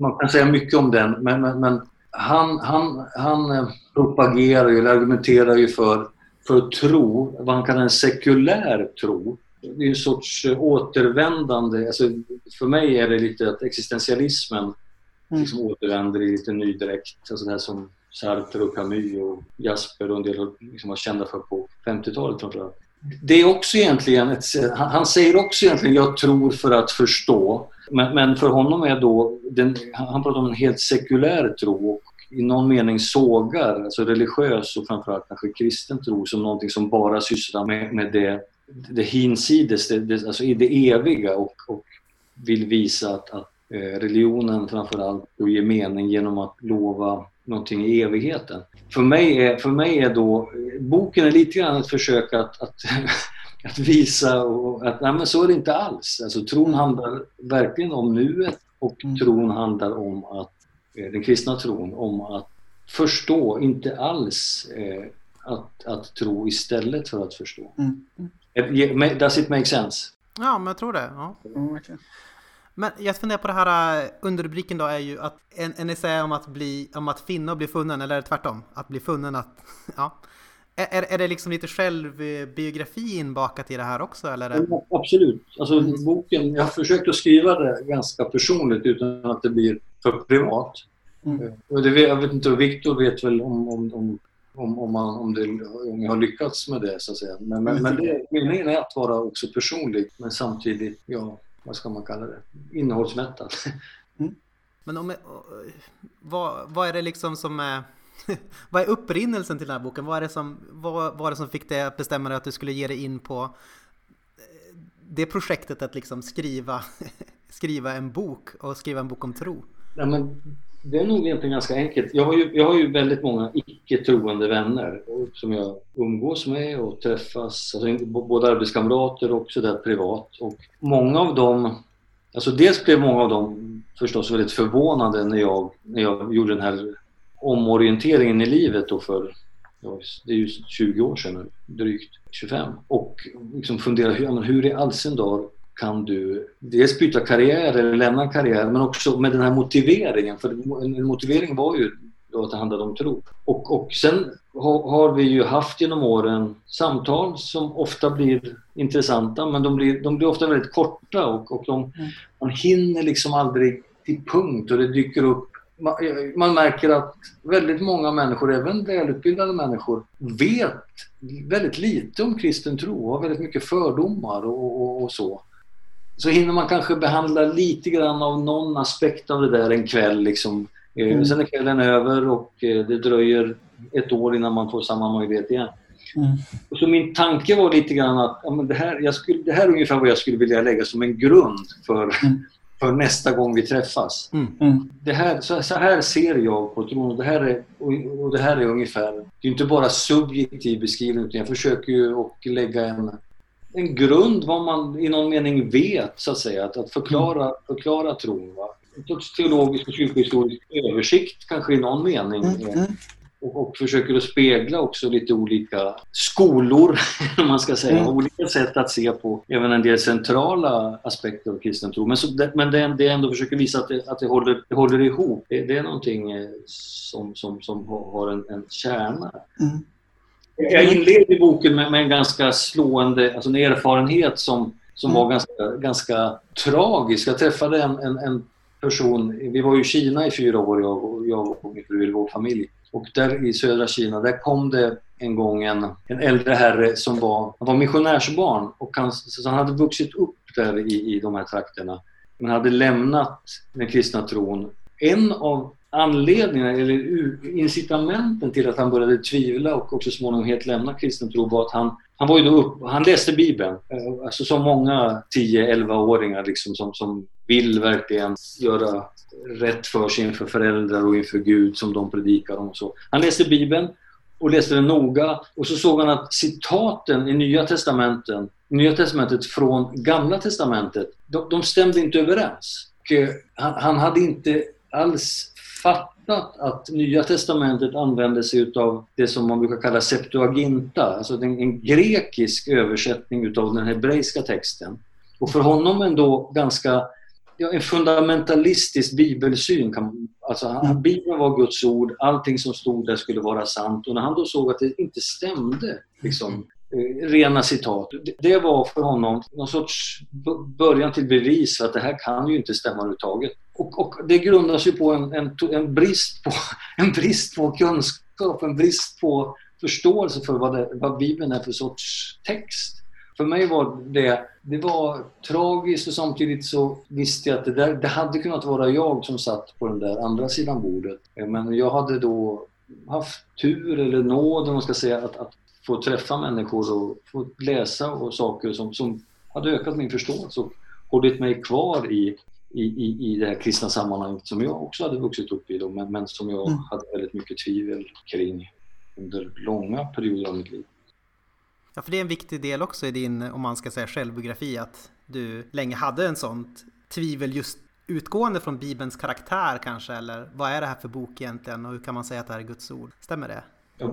Speaker 3: Man kan säga mycket om den men, men, men han, han, han eh, propagerar ju, eller argumenterar ju för, för tro, vad han kallar en sekulär tro det är en sorts eh, återvändande. Alltså, för mig är det lite att existentialismen mm. liksom återvänder i lite ny dräkt. Alltså det här som Sartre och Camus och Jasper och en del liksom var kända för på 50-talet framförallt. Det är också egentligen ett, han säger också egentligen jag tror för att förstå. Men, men för honom är då, den, han pratar om en helt sekulär tro och i någon mening sågar, alltså religiös och framförallt kanske kristen tro som någonting som bara sysslar med, med det det hinsides, det, det, alltså i det eviga och, och vill visa att, att eh, religionen framförallt ger mening genom att lova någonting i evigheten. För mig är, för mig är då, boken är lite grann ett försök att, att, att visa och, att nej, men så är det inte alls. Alltså, tron handlar verkligen om nuet och mm. tron handlar om att, eh, den kristna tron, om att förstå, inte alls eh, att, att tro istället för att förstå. Mm. mm. Does it make sense?
Speaker 1: Ja, men jag tror det. Ja. Mm, Men jag funderar på det här äh, underrubriken då är ju att en, en essä om att, bli, om att finna och bli funnen, eller tvärtom, att bli funnen att, ja. Är, är det liksom lite självbiografi inbakat i det här också? Eller?
Speaker 3: Ja, absolut. Alltså, mm. boken, jag har försökt att skriva det ganska personligt utan att det blir för privat. Mm. Och det, jag vet inte, Viktor vet väl om, om, om om, om, man, om, det, om jag har lyckats med det så att säga. Men, men, men det, meningen är att vara också personlig men samtidigt, ja, vad ska man kalla det, innehållsmättad. Mm.
Speaker 1: Men om, vad, vad är det liksom som är vad är upprinnelsen till den här boken? Vad, är det som, vad var det som fick dig att bestämma dig att du skulle ge dig in på eh, det projektet att liksom skriva, skriva en bok och skriva en bok om tro?
Speaker 3: Ja, men det är nog egentligen ganska enkelt. Jag har ju, jag har ju väldigt många icke-troende vänner som jag umgås med och träffas, alltså både arbetskamrater och sådär privat. Och många av dem, alltså dels blev många av dem förstås väldigt förvånade när jag, när jag gjorde den här omorienteringen i livet då för, det är ju 20 år sedan drygt 25. Och liksom fundera hur, hur i all sin dar kan du dels byta karriär eller lämna en karriär men också med den här motiveringen. För en motivering var ju då att det handlade om tro. Och, och sen har vi ju haft genom åren samtal som ofta blir intressanta men de blir, de blir ofta väldigt korta och, och de, mm. man hinner liksom aldrig till punkt och det dyker upp man, man märker att väldigt många människor, även välutbildade människor, vet väldigt lite om kristen tro och har väldigt mycket fördomar och, och, och så så hinner man kanske behandla lite grann av någon aspekt av det där en kväll. Liksom. Eh, mm. Sen är kvällen över och eh, det dröjer ett år innan man får samma möjlighet igen. Mm. Och så min tanke var lite grann att ja, men det, här, jag skulle, det här är ungefär vad jag skulle vilja lägga som en grund för, mm. För nästa gång vi träffas. Mm. mm. Det här, så, så, här ser jag på tron och det här är, och, och det här är ungefär, det är inte bara subjektiv beskrivning utan jag försöker ju att lägga en en grund vad man i någon mening vet, så att säga. Att, att förklara, mm. förklara tron. Va? En sorts teologisk och kyrkohistorisk översikt kanske i någon mening. Mm. Och, och, försöker att spegla också lite olika skolor, om man ska säga. Mm. Olika sätt att se på även en del centrala aspekter av kristen tro. Men, så, men det, det ändå försöker visa att det, att det, håller, det håller ihop. Det, det är någonting eh, som, som, som har en, en kärna. Mm. Jag inleder boken med, med, en ganska slående, alltså en erfarenhet som, som mm. var ganska, ganska tragisk. Jag träffade en, en, en, person, vi var i Kina i fyra år, jag, jag och min fru, vår familj. Och där i södra Kina, där kom det en gång en, en äldre herre som var, han var missionärsbarn och han, så han hade vuxit upp där i, i de här trakterna. men hade lämnat den kristna tron. En av anledningarna eller incitamenten till att han började tvivla och också småningom helt lämna kristen tro var att han, han var ju då upp, han läste Bibeln. Alltså som många 10-11-åringar liksom som, som vill verkligen göra rätt för sig inför föräldrar och inför Gud som de predikar om och så. Han läste Bibeln och läste den noga och så såg han att citaten i Nya Testamenten, Nya Testamentet från Gamla Testamentet, de, de stämde inte överens. Och eh, han, han hade inte alls fattat att Nya Testamentet använde sig av det som man brukar kalla Septuaginta, alltså en grekisk översättning utav den hebreiska texten. Och för honom ändå ganska en fundamentalistisk bibelsyn. Kan, alltså, mm. Bibeln var Guds ord, allting som stod där skulle vara sant. Och när han då såg att det inte stämde, liksom, eh, rena citat, det, det, var för honom någon sorts början till bevis för att det här kan ju inte stämma överhuvudtaget. Och, och det grundas ju på en, en, en, brist på en brist på kunskap, en brist på förståelse för vad, det, vad Bibeln är för sorts text. För mig var det, det var tragiskt och samtidigt så visste jag att det, där, det hade kunnat vara jag som satt på den där andra sidan bordet. Men jag hade då haft tur eller nåd, om man ska säga, att, att få träffa människor och få läsa och saker som, som hade ökat min förståelse och hållit mig kvar i, i, i, i det här kristna sammanhanget som jag också hade vuxit upp i då, men, men som jag mm. hade väldigt mycket tvivel kring under långa perioder av mitt liv.
Speaker 1: Ja, för det är en viktig del också i din, om man ska säga självbiografi, att du länge hade en sånt tvivel just utgående från Bibelns karaktär kanske, eller vad är det här för bok egentligen och hur kan man säga att det här är Guds ord? Stämmer det?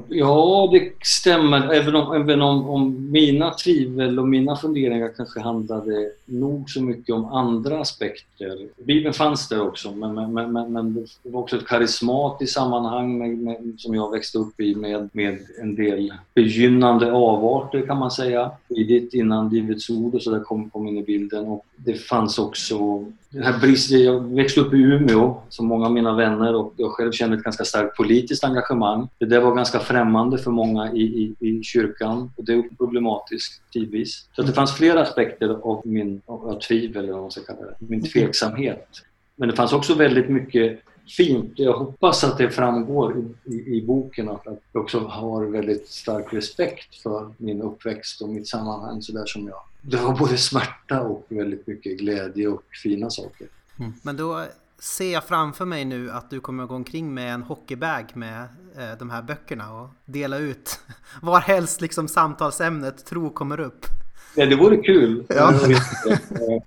Speaker 3: Ja, det stämmer. Även om, även om, om mina tvivel och mina funderingar kanske handlade nog så mycket om andra aspekter. Bibeln fanns där också, men, men, men, men det var också ett karismatiskt sammanhang med, med, som jag växte upp i med, med en del begynnande avarter kan man säga. Tidigt innan Livets ord och så där kom, kom in i bilden. Och det fanns också den här bristen, jag växte upp i Umeå som många av mina vänner och jag själv kände ett ganska starkt politiskt engagemang. Det där var ganska främmande för många i, i, i kyrkan och det är problematiskt tidvis. Så det fanns flera aspekter av min av tvivel, eller vad man ska kalla det, min tveksamhet. Men det fanns också väldigt mycket fint. Jag hoppas att det framgår i, i, i boken att, att jag också har väldigt stark respekt för min uppväxt och mitt sammanhang sådär som jag det var både smärta och väldigt mycket glädje och fina saker.
Speaker 1: Mm. Men då ser jag framför mig nu att du kommer att gå omkring med en hockeybag med eh, de här böckerna och dela ut varhelst liksom samtalsämnet tro kommer upp.
Speaker 3: Ja, det vore kul. Ja.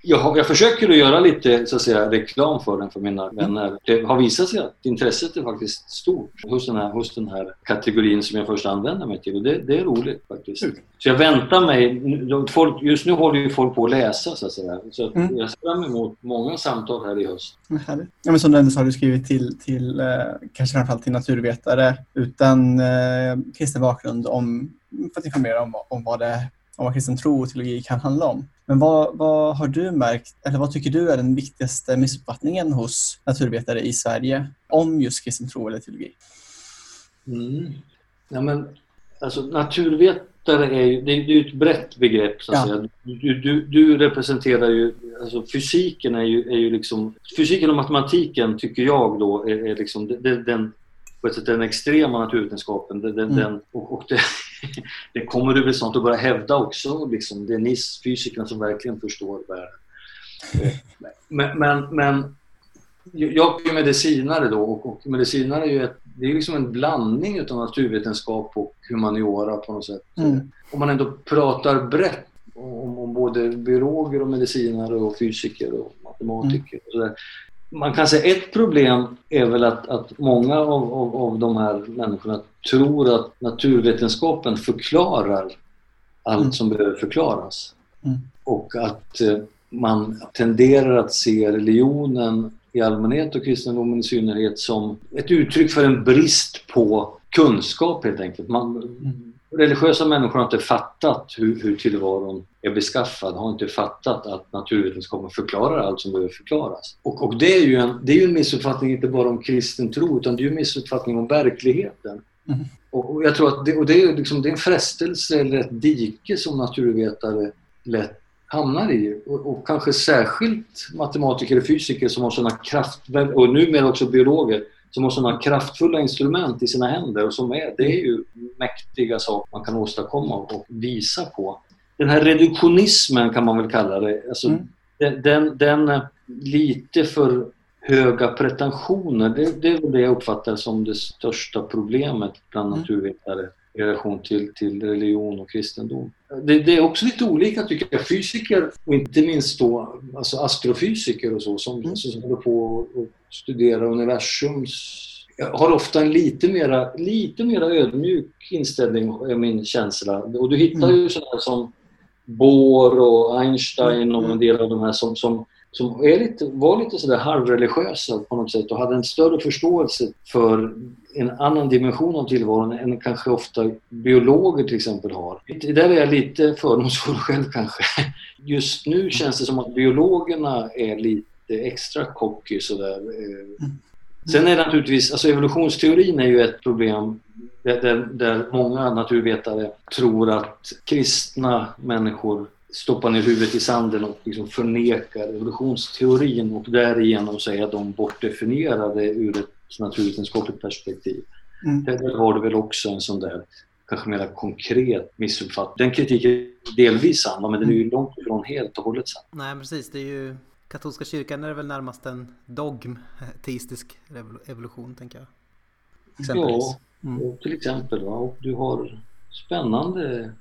Speaker 3: Jag, jag försöker att göra lite så att säga, reklam för den för mina vänner. Det har visat sig att intresset är faktiskt stort hos den här, hos den här kategorin som jag först använder mig till. Och det, det är roligt faktiskt. Mm. Så jag väntar mig... Folk, just nu håller ju folk på att läsa så att säga. Så mm. jag ser fram emot många samtal här i höst.
Speaker 2: Härligt. Ja, men som du så har du skrivit till, till eh, kanske framförallt till naturvetare utan eh, kristen bakgrund om, för att informera om, om vad det om vad kristen tro och teologi kan handla om. Men vad, vad har du märkt, eller vad tycker du är den viktigaste missuppfattningen hos naturvetare i Sverige om just kristen tro eller teologi?
Speaker 3: Mm. Ja, men, alltså, naturvetare är ju, det det är ett brett begrepp. Så att ja. säga. Du, du, du, representerar ju, alltså, fysiken är ju, är ju liksom, fysiken och matematiken tycker jag då är, är liksom, det, den på ett sätt den extrema naturvetenskapen. Den, mm. den, och, och det, det kommer du väl snart att börja hävda också. Liksom, det är ni fysikerna som verkligen förstår världen. Men, men, men jag är medicinare då och, och medicinare är ju ett, det är liksom en blandning av naturvetenskap och humaniora på något sätt. Mm. Om man ändå pratar brett om, om, både biologer och medicinare och fysiker och matematiker. Mm. Och man kan säga ett problem är väl att, att många av, av, av de här människorna tror att naturvetenskapen förklarar allt mm. som behöver förklaras. Mm. Och att eh, man tenderar att se religionen i allmänhet och kristendomen i synnerhet som ett uttryck för en brist på kunskap helt enkelt. Man, mm religiösa människor har inte fattat hur, hur tillvaron är beskaffad, har inte fattat att naturvetenskapen förklarar allt som behöver förklaras. Och, och det, är ju en, det är ju en missuppfattning inte bara om kristen tro, utan det är ju en missuppfattning om verkligheten. Mm. Och, jag tror att det, och det, är liksom, det är en frestelse eller ett dike som naturvetare lätt hamnar i. Och, och kanske särskilt matematiker och fysiker som har sådana kraftfulla, och numera också biologer, som har sådana kraftfulla instrument i sina händer och som är, det är ju mäktiga saker man kan åstadkomma och visa på. Den här reduktionismen kan man väl kalla det, alltså mm. den, den, den lite för höga pretensioner, det, det är väl det jag uppfattar som det största problemet bland mm. naturvetare i relation till, till religion och kristendom. Det, det, är också lite olika tycker jag. Fysiker och inte minst då alltså astrofysiker och så som, mm. som håller på att studera universums har ofta en lite mera, lite mera ödmjuk inställning, är min känsla. Och du hittar mm. ju sådana som Bohr och Einstein och en del av de här som, som som är lite, var lite sådär halvreligiösa på något sätt och hade en större förståelse för en annan dimension av tillvaron än kanske ofta biologer till exempel har. Där är jag lite fördomsfull själv kanske. Just nu känns det som att biologerna är lite extra cocky sådär. Mm. Sen är det naturligtvis, alltså evolutionsteorin är ju ett problem där, där många naturvetare tror att kristna människor stoppar ner huvudet i sanden och liksom förnekar evolutionsteorin och därigenom så är de bortdefinierade ur ett naturvetenskapligt perspektiv. Mm. Där har du väl också en sån där kanske mer konkret missuppfattning. Den kritiken är delvis sann, men den är ju långt ifrån helt och hållet sann.
Speaker 1: Nej, precis. Det är ju katolska kyrkan är väl närmast en dogm, teistisk evolution, tänker jag.
Speaker 3: Exempelvis. Ja, mm. till exempel. Va? Och du har spännande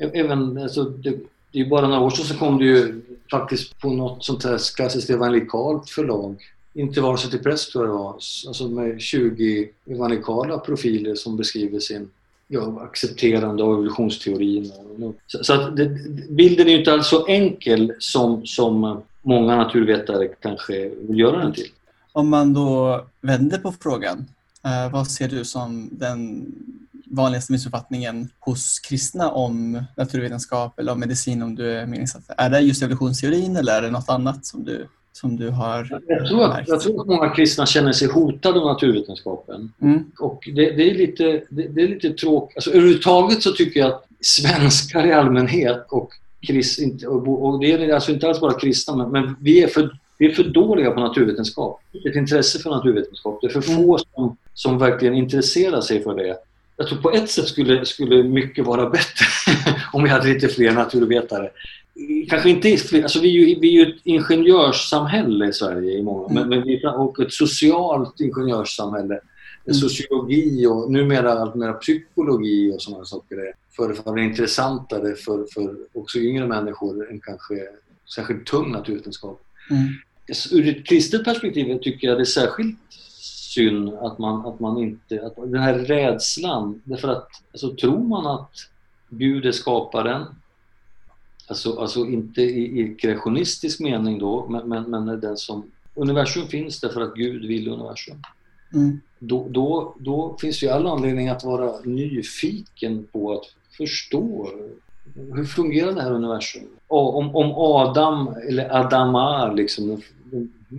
Speaker 3: Även, alltså, det, det är bara några år sedan så kom det ju faktiskt på något sånt här klassiskt evangelikalt förlag. Inte vare sig till press tror jag det var. Alltså med 20 evangelikala profiler som beskriver sin ja, accepterande av evolutionsteorin. Så, att det, bilden är ju inte alls så enkel som, som många naturvetare kanske vill göra den till.
Speaker 2: Om man då vänder på frågan, eh, vad ser du som den vanligaste missuppfattningen hos kristna om naturvetenskap eller om medicin om du är mer insatt? Är det just evolutionsteorin eller är det något annat som du, som du har
Speaker 3: jag tror, att, jag tror att många kristna känner sig hotade av naturvetenskapen. Mm. Och det, det, är lite, det, det är lite tråkigt. Alltså, överhuvudtaget så tycker jag att svenskar i allmänhet och, krist, och det är alltså inte alls bara kristna, men, men vi är för vi är för dåliga på naturvetenskap. Ett intresse för naturvetenskap. Det är för få som, som verkligen intresserar sig för det jag tror på ett sätt skulle, skulle mycket vara bättre om vi hade lite fler naturvetare. Kanske inte fler, alltså vi är ju, vi är ju ett ingenjörssamhälle i Sverige i många, mm. men, vi, och ett socialt ingenjörssamhälle. Mm. Sociologi och numera allt mer psykologi och sådana saker är förefaller intressantare för, för också yngre människor än kanske särskilt tung naturvetenskap. Mm. Ur ett kristet perspektiv tycker jag det är särskilt synd att man, att man inte... Att den här rädslan, därför att alltså, tror man att Gud är skaparen, alltså, alltså inte i, i kreationistisk mening då, men, men, men den som... Universum finns därför att Gud vill universum. Mm. Då, då, då finns ju all anledning att vara nyfiken på att förstå hur fungerar det här universum? Om, om Adam, eller Adama, liksom,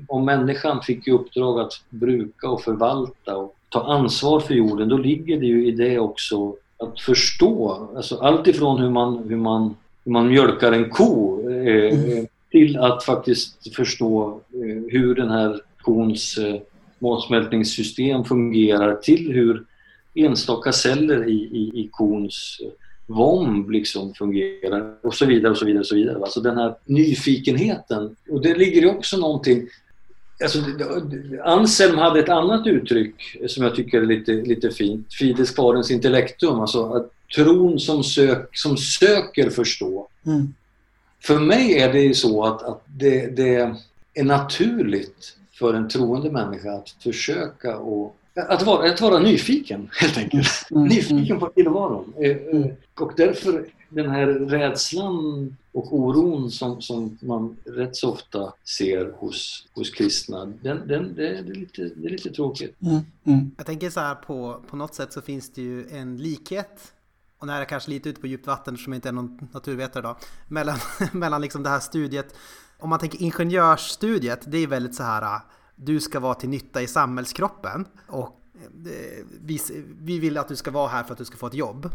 Speaker 3: om människan fick i uppdrag att bruka och förvalta och ta ansvar för jorden, då ligger det ju i det också att förstå, alltså allt ifrån hur man, hur man, hur man mjölkar en ko eh, mm. till att faktiskt förstå eh, hur den här kons eh, matsmältningssystem fungerar till hur enstaka celler i, i, i kons vomb liksom fungerar och så vidare och så vidare. Och så vidare. Alltså den här nyfikenheten. Och det ligger ju också någonting Alltså, Anselm hade ett annat uttryck som jag tycker är lite, lite fint. Fides kvarens intellektum, alltså att tron som, sök, som söker förstå. Mm. För mig är det så att, att det, det, är naturligt för en troende människa att försöka och att vara, att vara nyfiken helt enkelt. Mm. Nyfiken på tillvaron. Mm. Och därför den här rädslan och oron som, som man rätt så ofta ser hos, hos kristna, den, den, det, är lite, det är lite tråkigt. Mm,
Speaker 1: mm. Jag tänker så här på, på något sätt så finns det ju en likhet och nu är jag kanske lite ute på djupt vatten som inte är någon naturvetare då, mellan, mellan liksom det här studiet, om man tänker ingenjörsstudiet, det är väldigt så här, du ska vara till nytta i samhällskroppen och eh, vi, vi vill att du ska vara här för att du ska få ett jobb.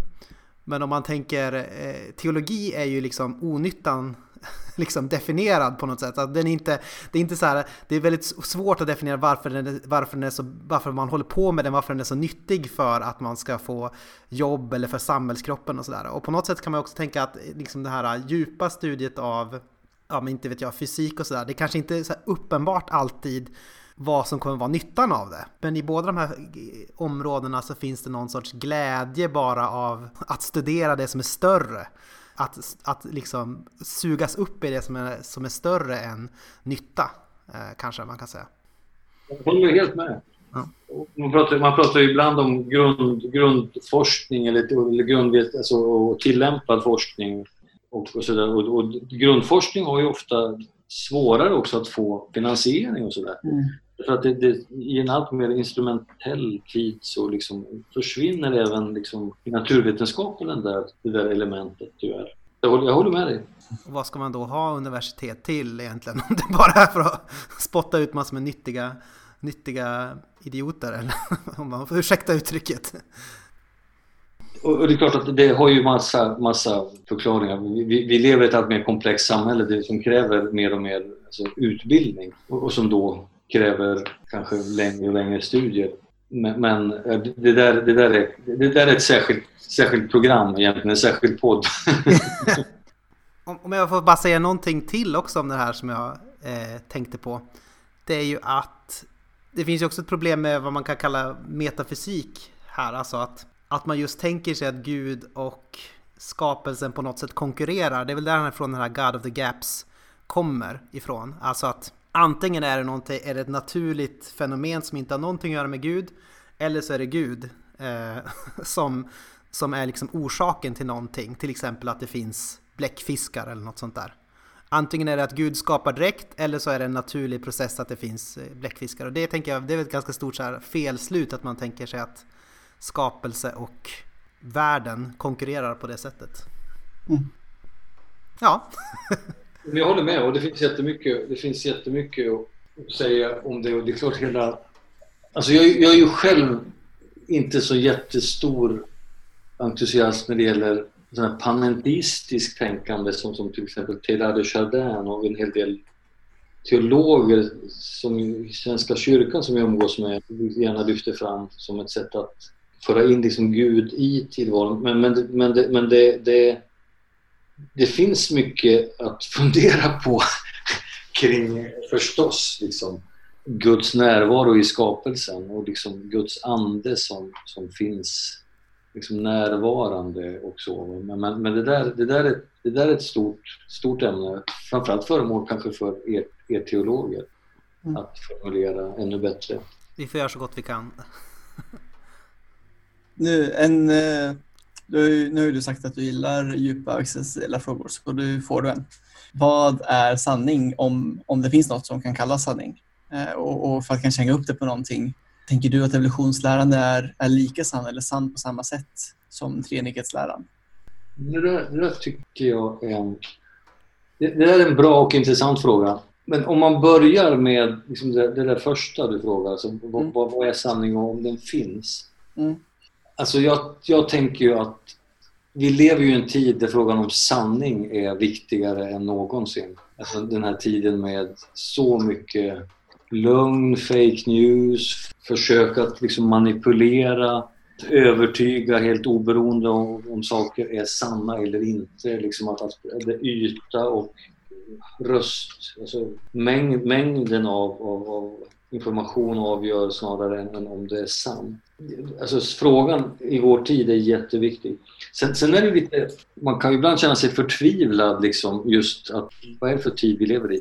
Speaker 1: Men om man tänker, eh, teologi är ju liksom onyttan liksom definierad på något sätt. Att den är inte, det är inte så här, det är väldigt svårt att definiera varför, den varför, den är så, varför man håller på med den, varför den är så nyttig för att man ska få jobb eller för samhällskroppen och sådär. Och på något sätt kan man också tänka att eh, liksom det här djupa studiet av, ja men inte vet jag, fysik och sådär, det kanske inte är så uppenbart alltid vad som kommer vara nyttan av det. Men i båda de här områdena så finns det någon sorts glädje bara av att studera det som är större att, att liksom sugas upp i det som är, som är större än nytta, eh, kanske man kan säga.
Speaker 3: Jag håller helt med. Ja. Man, pratar, man pratar ibland om grund, grundforskning eller, eller grund, alltså, och tillämpad forskning. Och, och, så där. Och, och, grundforskning har ju ofta svårare också att få finansiering och sådär. Mm. För att det, det, i en allt mer instrumentell tid så liksom försvinner även liksom i naturvetenskapen den där, det där elementet tyvärr. Jag håller, jag håller med dig.
Speaker 1: Och vad ska man då ha universitet till egentligen? Om det bara är för att spotta ut massor med nyttiga, nyttiga idioter eller om man får ursäkta uttrycket.
Speaker 3: Och det är klart att det har ju massa, massa förklaringar. Vi, vi lever i ett allt mer komplext samhälle som kräver mer och mer alltså, utbildning och, och som då kräver kanske längre och längre studier. Men, men eh, det, där, det, där är, det där är ett särskilt, särskilt program egentligen, en särskild podd.
Speaker 1: om jag får bara säga någonting till också om det här som jag eh, tänkte på. Det är ju att det finns ju också ett problem med vad man kan kalla metafysik här. Alltså att, att man just tänker sig att Gud och skapelsen på något sätt konkurrerar. Det är väl därifrån den här God of the Gaps kommer ifrån. Alltså att antingen är det, är det ett naturligt fenomen som inte har någonting att göra med Gud, eller så är det Gud eh, som, som är liksom orsaken till någonting. Till exempel att det finns bläckfiskar eller något sånt där. Antingen är det att Gud skapar direkt eller så är det en naturlig process att det finns eh, bläckfiskar. Och det tänker jag, det är ett ganska stort så här felslut att man tänker sig att skapelse och världen konkurrerar på det sättet. Mm. Ja.
Speaker 3: Jag håller med och det finns jättemycket, det finns jättemycket att säga om det. Och det är klart hela... Alltså jag, jag är ju själv inte så jättestor entusiast när det gäller sån här panenteistiskt tänkande som, som till exempel Teilhard de Chardin och en hel del teologer som i Svenska kyrkan som jag umgås med gärna lyfter fram som ett sätt att föra in liksom Gud i tillvaron. Men, men, men, det, men det, det, det finns mycket att fundera på kring förstås liksom, Guds närvaro i skapelsen och liksom Guds ande som, som finns liksom närvarande och så. Men, men, men det, där, det, där är, det där är ett stort, stort ämne, framförallt föremål kanske för er, er teologer mm. att formulera ännu bättre.
Speaker 1: Vi får göra så gott vi kan.
Speaker 2: nu, en eh, du, nu har du sagt att du gillar djupa existentiella frågor, så du får du en. Vad är sanning om, om det finns något som kan kallas sanning? Eh, och, och, för att kanske hänga upp det på någonting. Tänker du att evolutionslärande är, är lika sann eller sann på samma sätt som treenighetsläran?
Speaker 3: Det där, det där tycker jag är en... Det, det är en bra och intressant fråga. Men om man börjar med liksom det, det där första du frågar, alltså, mm. vad, vad, är sanning och om den finns? Mm. Alltså jag, jag tänker ju att vi lever ju i en tid där frågan om sanning är viktigare än någonsin. Alltså den här tiden med så mycket lögn, fake news, försök att liksom manipulera, övertyga helt oberoende om, om saker är sanna eller inte. Liksom att, att yta och röst, alltså mängd, mängden av, av, av information avgör snarare än, om det är sant. Alltså frågan i vår tid är jätteviktig. Sen, sen är det lite, man kan ibland känna sig förtvivlad liksom just att vad är det för tid vi lever i?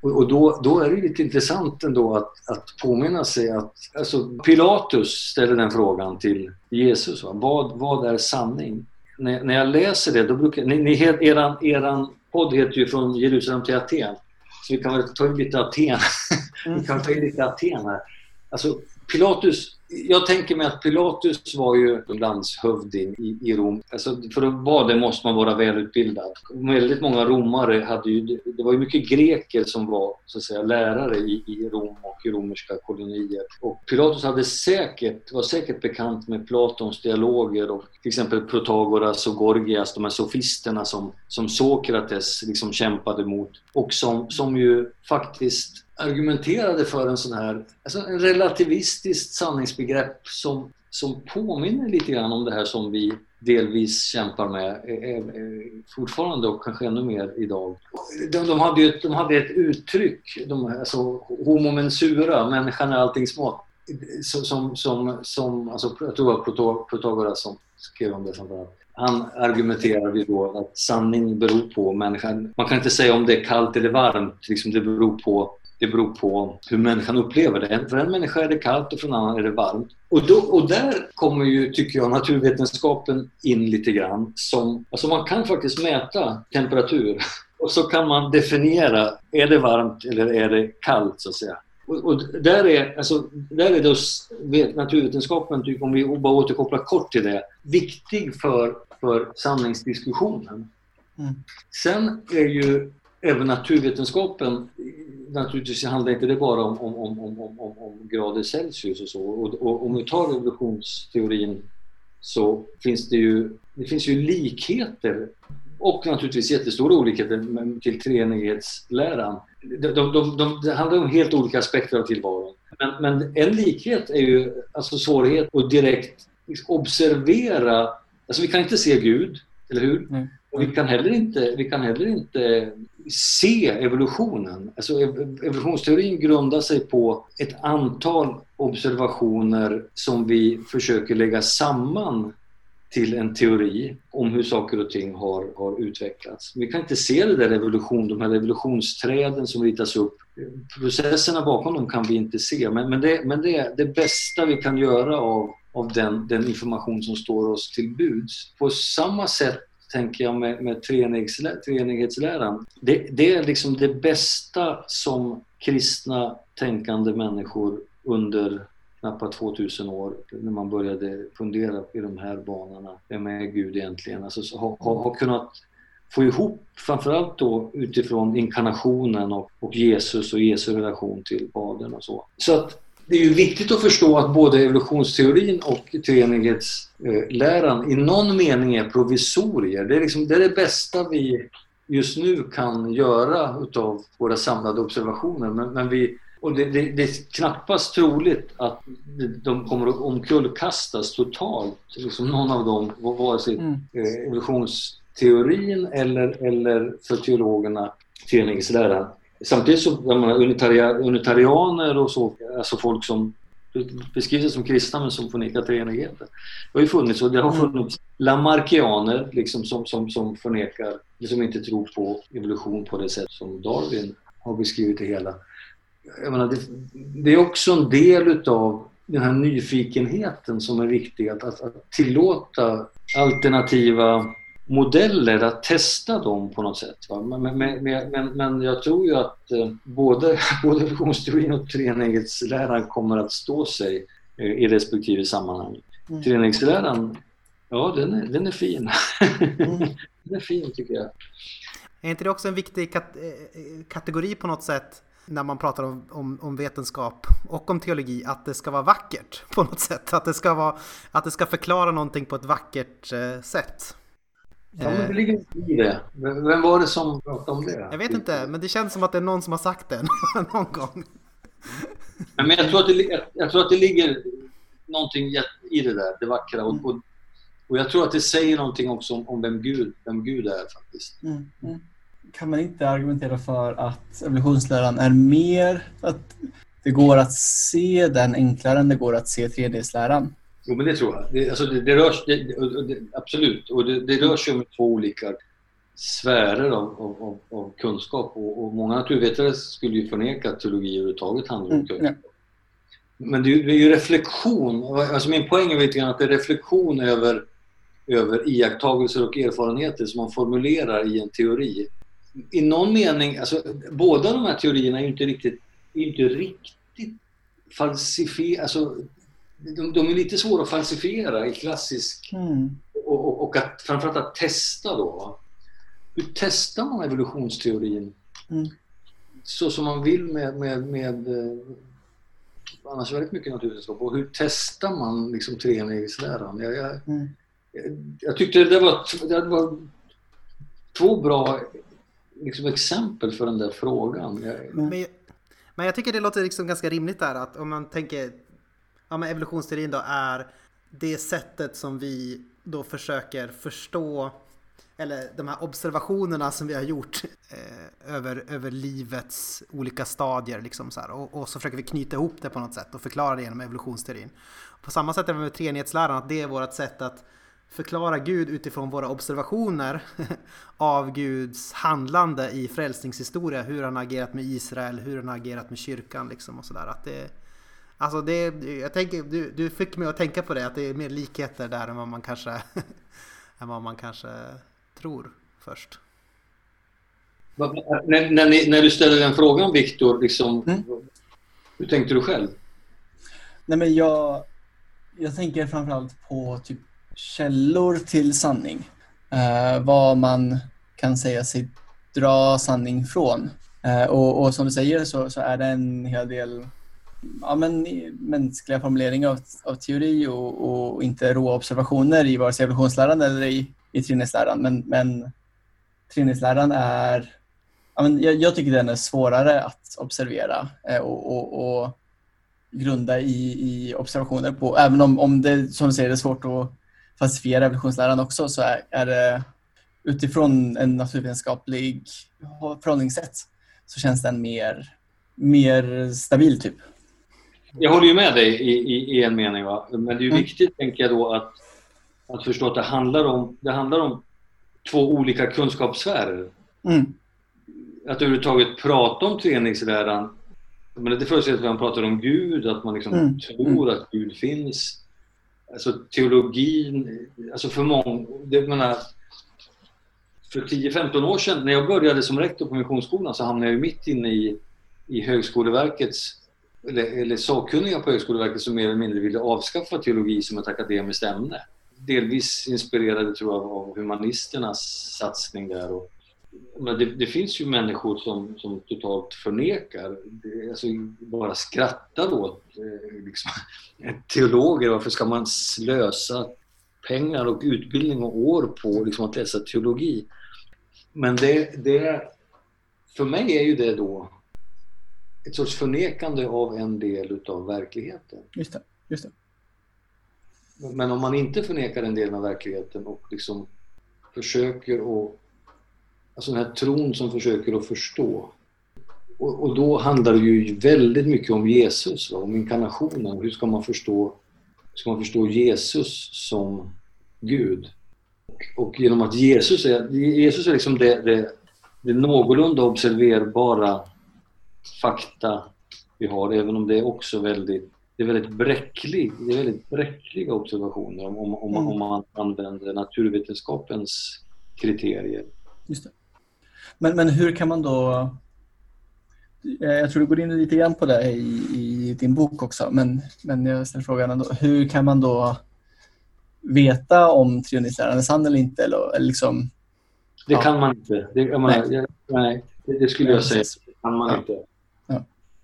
Speaker 3: Och, och då, då är det lite intressant ändå att, att påminna sig att alltså Pilatus ställer den frågan till Jesus. Va? Vad, vad är sanning? När, när jag läser det, då brukar ni, ni eran, eran podd heter ju Från Jerusalem till Aten. Så vi kan väl ta in lite Aten. vi kan ta in lite Aten här. Alltså Pilatus jag tänker mig att Pilatus var ju landshövding i, i Rom. Alltså, för att vara det måste man vara välutbildad. Väldigt många romare hade ju... Det var ju mycket greker som var så att säga, lärare i, i Rom och i romerska kolonier. Och Pilatus hade säkert, var säkert bekant med Platons dialoger och till exempel Protagoras och Gorgias, de här sofisterna som, som Sokrates liksom kämpade mot och som, som ju faktiskt argumenterade för en sån här, alltså en relativistiskt sanningsbegrepp som, som påminner lite grann om det här som vi delvis kämpar med eh, eh, fortfarande och kanske ännu mer idag. De, de, hade, ett, de hade ett uttryck, de, alltså homo mensura, människan är alltings mat, Som, som, som, alltså, jag tror det var Protagoras som skrev om det framförallt. Han argumenterar ju då att sanning beror på människan. Man kan inte säga om det är kallt eller varmt, liksom det beror på det beror på hur människan upplever det. För en människa är det kallt och för en annan är det varmt. Och, då, och där kommer ju, tycker jag, naturvetenskapen in lite grann. Som, alltså man kan faktiskt mäta temperatur och så kan man definiera, är det varmt eller är det kallt så att säga. Och, och där är, alltså, där är då naturvetenskapen, om vi bara återkopplar kort till det, viktig för, för sanningsdiskussionen. Mm. Sen är ju även naturvetenskapen naturligtvis handlar inte det bara om, om, om, om, om, om grader Celsius och så. Och, och om vi tar evolutionsteorin så finns det ju, det finns ju likheter och naturligtvis jättestora olikheter till treenighetsläran. De, de, de, det handlar om helt olika aspekter av tillvaron. Men, men en likhet är ju alltså svårighet att direkt observera, alltså vi kan inte se Gud, eller hur? Mm. Och vi kan heller inte, vi kan heller inte se evolutionen. Alltså evolutionsteorin grundar sig på ett antal observationer som vi försöker lägga samman till en teori om hur saker och ting har, har utvecklats. Vi kan inte se det där evolution, de här evolutionsträden som ritas upp. Processerna bakom dem kan vi inte se, men, men, det, men det är det bästa vi kan göra av, av den, den information som står oss till buds. På samma sätt tänker jag med, med treenighetsläran. Det, det är liksom det bästa som kristna tänkande människor under knappt 2000 år när man började fundera i de här banorna. Vem är Gud egentligen? Alltså, har, ha, ha kunnat få ihop, framförallt då utifrån inkarnationen och, och Jesus och Jesu relation till Fadern och så. Så att det är ju viktigt att förstå att både evolutionsteorin och treenighetsläran i någon mening är provisorier. Det är, liksom, det är det bästa vi just nu kan göra utav våra samlade observationer. Men, men vi, och det, det, det, är knappast troligt att de kommer att omkullkastas totalt, liksom någon av dem, vare sig mm. Eh, evolutionsteorin eller, eller för teologerna treenighetsläran. Samtidigt så, jag menar, unitaria, unitarianer och så, alltså folk som beskrivs som kristna men som förnekar treenigheten. Det har ju funnits och det har mm. funnits lamarckianer liksom som, som, som förnekar, som inte tror på evolution på det sätt som Darwin har beskrivit det hela. Jag menar, det, det är också en del utav den här nyfikenheten som är viktig, att, att, att tillåta alternativa modeller att testa dem på något sätt. Men, men, men, men, jag tror ju att eh, både, både evolutionsteorin och treenighetsläran kommer att stå sig eh, i respektive sammanhang. Mm. Treenighetsläran, ja den är, den är fin. Mm. den är fin tycker jag.
Speaker 1: Är inte det också en viktig kat eh, kategori på något sätt när man pratar om, om, om, vetenskap och om teologi att det ska vara vackert på något sätt? Att det ska, vara, att det ska förklara någonting på ett vackert eh, sätt?
Speaker 3: Ja, men det ligger i det. Vem var det som pratade om det?
Speaker 1: Jag vet inte, men det känns som att det är någon som har sagt det någon gång.
Speaker 3: Men jag tror att det, jag tror att det ligger någonting i det där, det vackra. Och, och, och jag tror att det säger någonting också om, om vem, Gud, vem Gud är faktiskt. Mm, mm.
Speaker 2: Kan man inte argumentera för att evolutionsläran är mer att det går att se den enklare än det går att se 3D-läran?
Speaker 3: Jo, men det tror jag. Det, alltså det, det rör, det, absolut. Och det, rör sig om två olika sfärer av, av, av kunskap. Och, och, många naturvetare skulle ju förneka att teologi överhuvudtaget handlar om mm, kunskap. Mm, Men det är, det är ju reflektion. Alltså min poäng är lite grann att det är reflektion över, över iakttagelser och erfarenheter som man formulerar i en teori. I någon mening, alltså båda de här teorierna är ju inte riktigt, inte riktigt falsifierade. Alltså, de, de är lite svåra att falsifiera i klassisk...
Speaker 2: Mm.
Speaker 3: Och, och, och att, framförallt att testa då. Hur testar man evolutionsteorin?
Speaker 2: Mm.
Speaker 3: Så som man vill med, med, med eh, annars väldigt mycket naturvetenskap. Och hur testar man liksom treenighetsläran? Jag, jag,
Speaker 2: Mm.
Speaker 3: jag tyckte det var, det var två bra liksom, exempel för den där frågan. Jag,
Speaker 1: Men, jag- men jag tycker det låter liksom ganska rimligt där att om man tänker ja, men evolutionsteorin då är det sättet som vi då försöker förstå eller de här observationerna som vi har gjort eh, över, över livets olika stadier liksom så här, och, och så försöker vi knyta ihop det på något sätt och förklara det genom evolutionsteorin. På samma sätt är det med treenighetsläran att det är vårt sätt att förklara Gud utifrån våra observationer av Guds handlande i frälsningshistoria. Hur han har agerat med Israel, hur han har agerat med kyrkan liksom och sådär. Att det, alltså det, jag tänker, du, du fick mig att tänka på det, att det är mer likheter där än vad man kanske, än vad man kanske tror först.
Speaker 3: När, när, ni, när du ställer den frågan, Viktor, liksom,
Speaker 2: Mm.
Speaker 3: hur tänkte du själv?
Speaker 2: Nej, men jag, jag tänker framförallt på typ källor till sanning. Eh, vad man kan säga sig dra sanning från. Eh, och, och som du säger så, så är det en hel del ja, men, mänskliga formuleringar av, av teori och, och inte råa observationer i vare sig evolutionsläran eller i, i treenighetsläran. Men, men treenighetsläran är ja, men jag, jag tycker den är svårare att observera eh, och, och, och grunda i, i observationer på. Även om, om det, som du säger, är svårt att falsifiera evolutionsläran också så är, är det utifrån en naturvetenskaplig förhållningssätt så känns den mer, mer stabil typ.
Speaker 3: Jag håller ju med dig i, i, i en mening, va? men det är
Speaker 2: Mm.
Speaker 3: viktigt, tänker jag då, att, att förstå att det handlar om, det handlar om två olika kunskapssfärer.
Speaker 2: Mm.
Speaker 3: Att överhuvudtaget prata om treenighetsläran, men det förutsätter att man pratar om Gud, att man liksom
Speaker 2: Mm.
Speaker 3: tror att Gud finns. Alltså teologin, alltså för många, det menar, för 10-15 år sedan när jag började som rektor på Missionsskolan så hamnade jag mitt inne i, i Högskoleverkets, eller, eller sakkunniga på Högskoleverket som mer eller mindre ville avskaffa teologi som ett akademiskt ämne. Delvis inspirerade tror jag av humanisternas satsning där. Och, men det, det finns ju människor som, som totalt förnekar, det, alltså bara skrattar åt eh, liksom, teologer. Varför ska man slösa pengar och utbildning och år på liksom, att läsa teologi? Men det, det, för mig är ju det då ett sorts förnekande av en del utav verkligheten.
Speaker 2: Just det. Just det.
Speaker 3: Men om man inte förnekar en del av verkligheten och liksom försöker att... Alltså den här tron som försöker att förstå. Och, och då handlar det ju väldigt mycket om Jesus, va? om inkarnationen. Hur ska man förstå, ska man förstå Jesus som Gud? Och, och genom att Jesus är, Jesus är liksom det, det, det någorlunda observerbara fakta vi har, även om det är också väldigt det är väldigt, bräcklig, det är väldigt bräckliga observationer om, om, om, man-
Speaker 2: Mm.
Speaker 3: om man använder naturvetenskapens kriterier.
Speaker 2: Just det. Men, men hur kan man då... eh, Jag tror du går in lite grann på det i, i din bok också, men, men jag ställer frågan ändå. Hur kan man då veta om treenighetsläran är sann eller inte? Eller, eller liksom,
Speaker 3: Det
Speaker 2: Ja.
Speaker 3: kan man inte. Det, menar,
Speaker 2: Nej.
Speaker 3: jag, nej, det, skulle jag säga. Det kan man
Speaker 2: Ja.
Speaker 3: inte.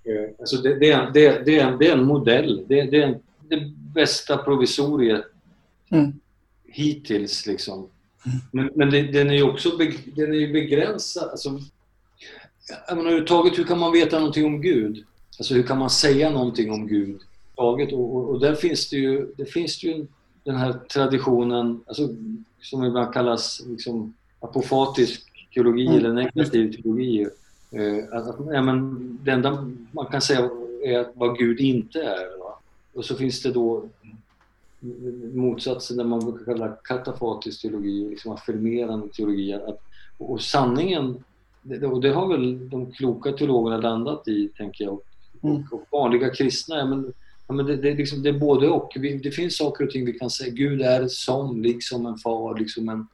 Speaker 3: Eh, Alltså det, det, är, det, det, är en, det är en modell. Det, det är det bästa provisoriet
Speaker 2: mm,
Speaker 3: hittills. Liksom. Men, men det, den är ju också den är ju begränsad. Alltså, jag menar, överhuvudtaget, hur kan man veta någonting om Gud? Alltså hur kan man säga någonting om Gud? Taget, och, och, och där finns det ju, det finns ju den här traditionen alltså, som ibland kallas liksom, apofatisk teologi
Speaker 2: Mm,
Speaker 3: eller negativ teologi. Eh, att, att, ja, men, det enda man kan säga är vad Gud inte är. Va? Och så finns det då motsatsen där man brukar kalla katafatisk teologi, liksom affirmerande teologi. Att, och sanningen, och det har väl de kloka teologerna landat i, tänker jag. Och,
Speaker 2: Mm.
Speaker 3: och, vanliga kristna, ja, men, ja, men det, det, liksom, det är både och. Vi, det finns saker och ting vi kan säga. Gud är som, liksom en far, liksom en,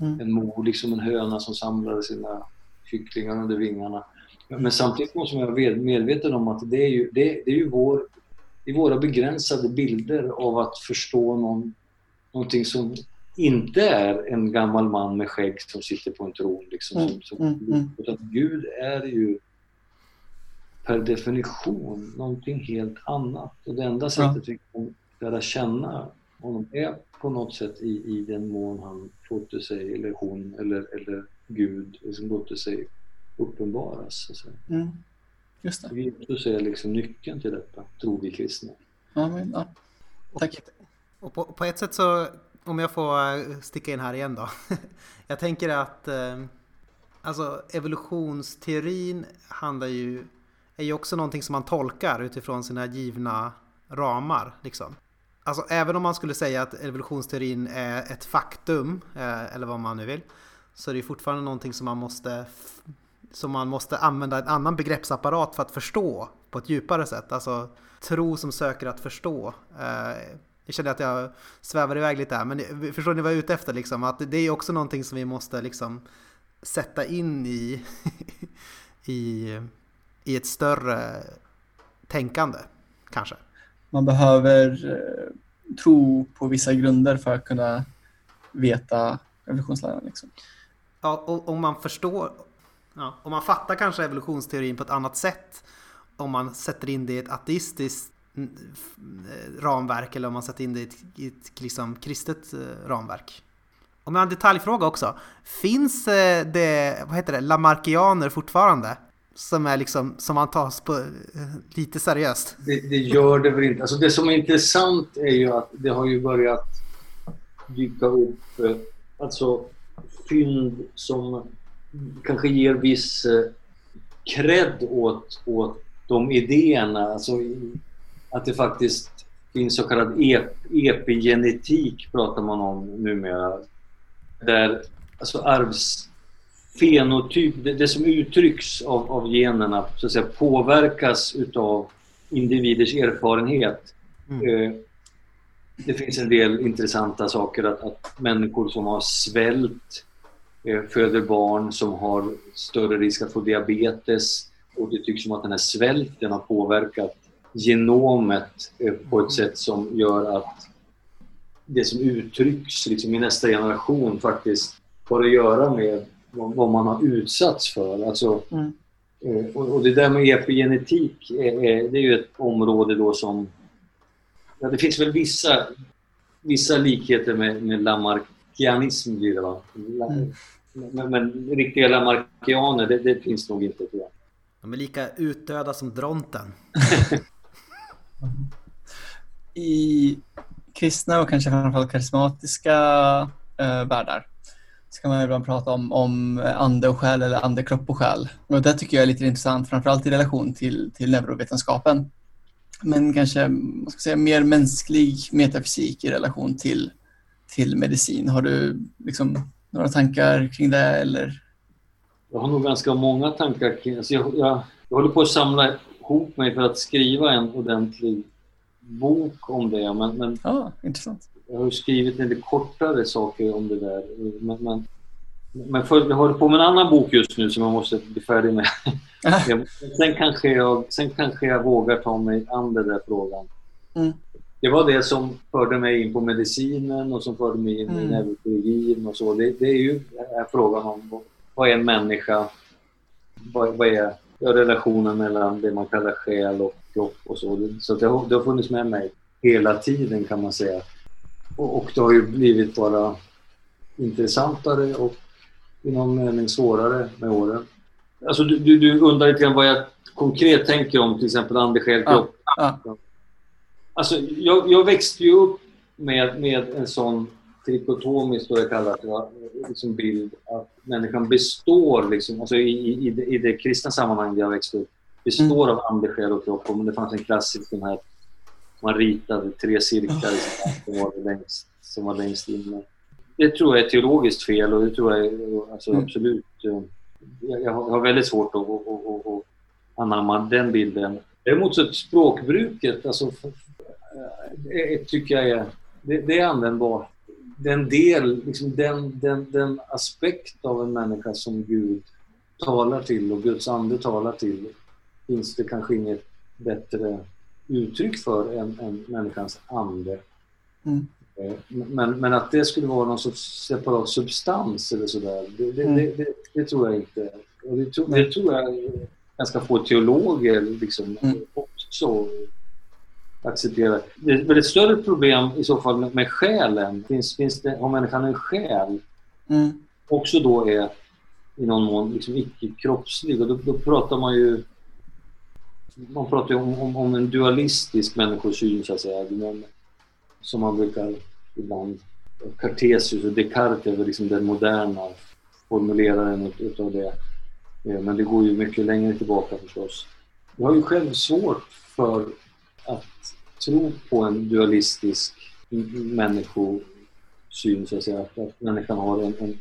Speaker 2: Mm.
Speaker 3: en mor, liksom en höna som samlade sina kycklingar under vingarna. Men, samtidigt måste man vara med- medveten om att det är ju, det, det är ju vår i våra begränsade bilder av att förstå någon, någonting som inte är en gammal man med skägg som sitter på en tron. Liksom,
Speaker 2: Mm,
Speaker 3: som, som,
Speaker 2: mm, mm.
Speaker 3: Utan Gud är ju per definition någonting helt annat. Och det enda sättet vi kan lära känna honom är på något sätt i, i den mån han låter sig, eller hon, eller, eller Gud liksom låter sig uppenbaras. Alltså.
Speaker 2: Mm. Just det.
Speaker 3: Jesus är liksom nyckeln till detta, tror vi kristna.
Speaker 2: Ja, men, ja. Tack.
Speaker 1: Och på, på ett sätt så, om jag får eh, sticka in här igen då. jag tänker att eh, alltså evolutionsteorin handlar ju, är ju också någonting som man tolkar utifrån sina givna ramar. Liksom. Alltså även om man skulle säga att evolutionsteorin är ett faktum, eh, eller vad man nu vill, så är det fortfarande någonting som man måste som man måste använda en annan begreppsapparat för att förstå på ett djupare sätt. Alltså tro som söker att förstå. Eh, jag känner att jag svävar iväg lite här, men förstår ni vad jag är ute efter? Liksom? Att det är också någonting som vi måste liksom sätta in i, i, i ett större tänkande, kanske.
Speaker 2: Man behöver eh, tro på vissa grunder för att kunna veta evolutionsläran. Liksom.
Speaker 1: Ja, om man förstår, ja, om man fattar kanske evolutionsteorin på ett annat sätt om man sätter in det i ett ateistiskt mm, eh, ramverk eller om man sätter in det i ett, i ett liksom, kristet eh, ramverk. Om jag har en detaljfråga också. Finns eh, det, vad heter det, lamarckianer fortfarande? Som är liksom, som man tas på lite seriöst.
Speaker 3: Det, det gör det väl inte. Alltså det som är intressant är ju att det har ju börjat dyka upp alltså fynd som kanske ger viss eh, cred åt, åt de idéerna. Alltså att det faktiskt finns så kallad ep, epigenetik pratar man om numera. Där alltså arvsfenotyp, det, det som uttrycks av, av generna så att säga, påverkas utav individers erfarenhet.
Speaker 1: Mm.
Speaker 3: Eh, Det finns en del intressanta saker att, att människor som har svält föder barn som har större risk att få diabetes och det tycks som att den här svälten har påverkat genomet eh, på ett sätt som gör att det som uttrycks liksom i nästa generation faktiskt har att göra med vad, man har utsatts för. Alltså,
Speaker 2: Mm.
Speaker 3: eh, och, det där med epigenetik, det är ju ett område då som... Ja, det finns väl vissa, vissa likheter med, med lamarkianism blir det va?
Speaker 2: Mm.
Speaker 3: men, men riktiga lamarkianer, det, det finns nog inte tror jag.
Speaker 1: De är lika utdöda som dronten.
Speaker 2: I kristna och kanske framförallt karismatiska eh, världar så kan man ibland prata om, om ande och själ eller ande, kropp och själ. Och det tycker jag är lite intressant, framförallt i relation till, till neurovetenskapen. Men kanske vad ska säga, mer mänsklig metafysik i relation till, till medicin. Har du liksom några tankar kring det eller?
Speaker 3: Jag har nog ganska många tankar kring... Alltså jag, jag, jag håller på att samla ihop mig för att skriva en ordentlig bok om det. Men, men
Speaker 2: Ja, intressant.
Speaker 3: jag har skrivit lite kortare saker om det där. Men, men, men för, jag håller på med en annan bok just nu som jag måste bli färdig med. Sen, kanske jag, sen kanske jag vågar ta mig an den där frågan.
Speaker 2: Mm.
Speaker 3: Det var det som förde mig in på medicinen och som förde mig in i
Speaker 2: Mm.
Speaker 3: neurokirurgin och så. Det, det är ju frågan om vad är en människa? Vad, vad är ja, relationen mellan det man kallar själ och kropp och så. Det- Så det har, det har funnits med mig hela tiden kan man säga. Och, och det har ju blivit bara intressantare och i någon mening svårare med åren. Alltså du, du, du undrar lite grann vad jag konkret tänker om till exempel ande, själ,
Speaker 2: Ja,
Speaker 3: kropp.
Speaker 2: ja.
Speaker 3: Alltså, jag, jag växte ju upp med, med en sån trikotomisk, då jag kallar det, liksom bild att människan består, liksom, alltså i, i, i, det, kristna sammanhang där jag växte upp, består av ande, själ och kropp. Och det fanns en klassisk, den här, man ritade tre cirklar som var längst, som var längst inne. Det tror jag är teologiskt fel och det tror jag är, alltså,
Speaker 2: Mm.
Speaker 3: absolut... eh, Jag, jag har väldigt svårt att, att, att, att anamma den bilden. Däremot så språkbruket, alltså, tycker jag är, det, det är användbart. Den del, liksom den, den, den aspekt av en människa som Gud talar till och Guds ande talar till finns det kanske inget bättre uttryck för en, en människans ande.
Speaker 2: Mm.
Speaker 3: Eh, Men, men att det skulle vara någon sorts separat substans eller sådär, det, det,
Speaker 2: Mm.
Speaker 3: det, det, det tror jag inte. Och det, tror- det tror jag ganska få teologer liksom
Speaker 2: Mm.
Speaker 3: också accepterar. Det är ett större problem i så fall med, själen. Finns, finns det, har människan en själ
Speaker 2: Mm.
Speaker 3: också då är i någon mån liksom icke-kroppslig och då, då pratar man ju man pratar ju om, om, om en dualistisk människosyn så att säga. Men, som man brukar ibland Cartesius och Descartes är väl liksom den moderna formuleraren ut- utav det. Eh, Men det går ju mycket längre tillbaka förstås. Jag har ju själv svårt för att tro på en dualistisk människosyn så att säga. Att, människan har en, en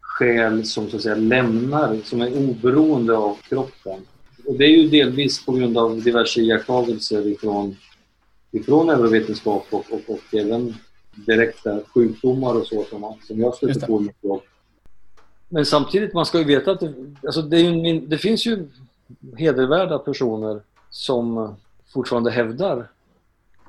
Speaker 3: själ som så att säga lämnar, som är oberoende av kroppen. Och det är ju delvis på grund av diverse iakttagelser ifrån, ifrån neurovetenskap och, och, och även direkta sjukdomar och så som, som jag stöter på mycket av. Men samtidigt, man ska ju veta att det, alltså det, är ju, det finns ju hedervärda personer som fortfarande hävdar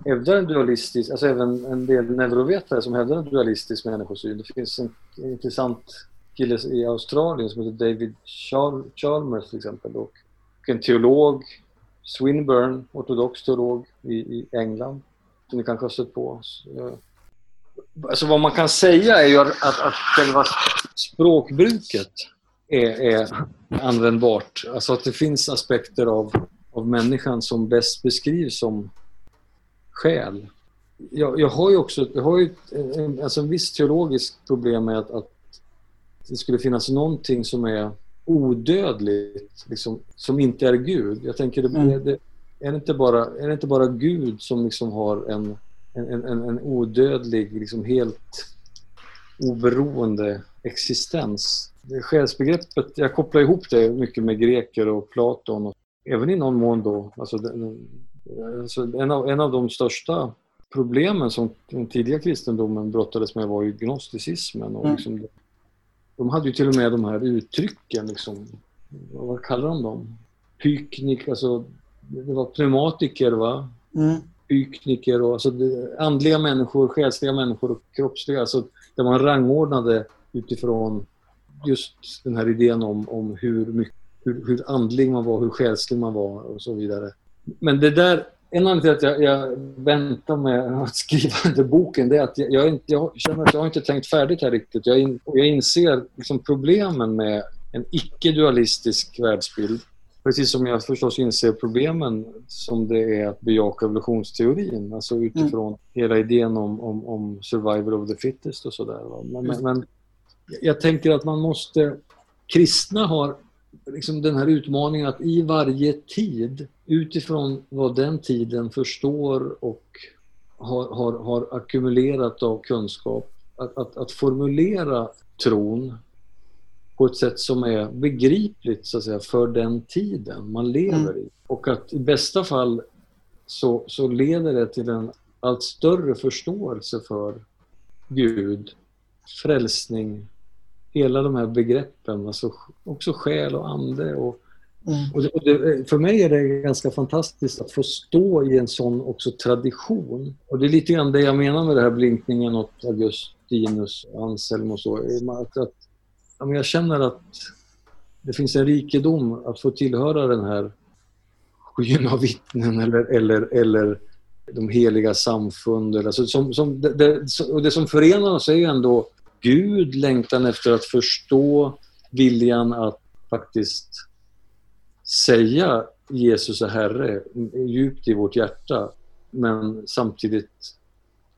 Speaker 3: hävdar en dualistisk, alltså även en del neurovetare som hävdar en dualistisk människosyn. Det finns en intressant kille i Australien som heter David Chal- Chalmers till exempel och en teolog, Swinburne, ortodox teolog i, i England, som ni kanske har stött på. Så, Alltså vad man kan säga är ju att, att, att själva språkbruket är, är användbart. Alltså att det finns aspekter av, av människan som bäst beskrivs som själ. Jag, jag har ju också jag har ju en, alltså en viss teologisk problem med att, att det skulle finnas någonting som är odödligt, liksom, som inte är Gud. Jag tänker, det,
Speaker 2: Mm.
Speaker 3: det, är, det inte bara, är det inte bara Gud som liksom har en, en, en, en odödlig, liksom helt oberoende existens? Själsbegreppet, jag kopplar ihop det mycket med greker och Platon och även i någon mån då, alltså, den, alltså en, av, en av de största problemen som den tidiga kristendomen brottades med var ju gnosticismen. Och
Speaker 2: Mm.
Speaker 3: liksom, de hade ju till och med de här uttrycken, liksom, vad kallar de dem? Pyknik, alltså det var pneumatiker va?
Speaker 2: Mm.
Speaker 3: Pykniker och alltså, andliga människor, själsliga människor och kroppsliga. Alltså, där man rangordnade utifrån just den här idén om, om hur, mycket, hur, hur andlig man var, hur själslig man var och så vidare. Men det där, en anledning till att jag, jag väntar med att skriva den där boken det är att jag, jag, jag känner att jag inte tänkt färdigt här riktigt. Jag, in, jag inser liksom problemen med en icke-dualistisk världsbild. Precis som jag förstås inser problemen som det är att bejaka evolutionsteorin. Alltså utifrån hela idén om, om, om survival of the fittest och sådär. Men, men, men jag tänker att man måste... Kristna har liksom den här utmaningen att i varje tid, utifrån vad den tiden förstår och har, har, har ackumulerat av kunskap, att, att, att formulera tron på ett sätt som är begripligt så att säga, för den tiden man lever i. Och att i bästa fall så, så leder det till en allt större förståelse för Gud, frälsning, hela de här begreppen, alltså också själ och ande. Och,
Speaker 2: Mm.
Speaker 3: och det, och det, för mig är det ganska fantastiskt att få stå i en sån också tradition. Och det är lite grann det jag menar med det här blinkningen åt Augustinus, Anselm och så. Att, att, ja, jag känner att det finns en rikedom att få tillhöra den här skyn av vittnen eller, eller, eller de heliga samfunden. Alltså som, som, det, det, och det som förenar oss är ju ändå Gud, längtan efter att förstå, viljan att faktiskt säga Jesus är Herre djupt i vårt hjärta men samtidigt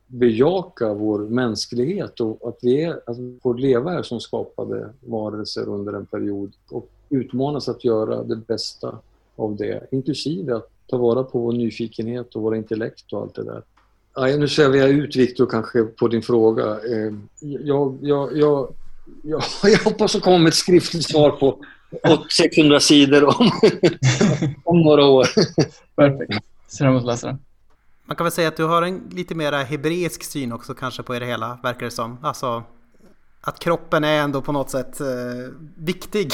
Speaker 3: bejaka vår mänsklighet och att vi, är, att vi får leva här som skapade varelser under en period och utmanas att göra det bästa av det, inklusive att ta vara på vår nyfikenhet och våra intellekt och allt det där. Ja, nu ser jag ut Viktor kanske på din fråga. Eh, Jag, jag, jag, jag, jag hoppas att komma med ett skriftligt svar på 600 sidor om, om några år.
Speaker 2: Perfekt. Ser fram emot läsa den.
Speaker 1: Man kan väl säga att du har en lite mera hebreisk syn också kanske på det hela, verkar det som. Alltså att kroppen är ändå på något sätt eh, viktig.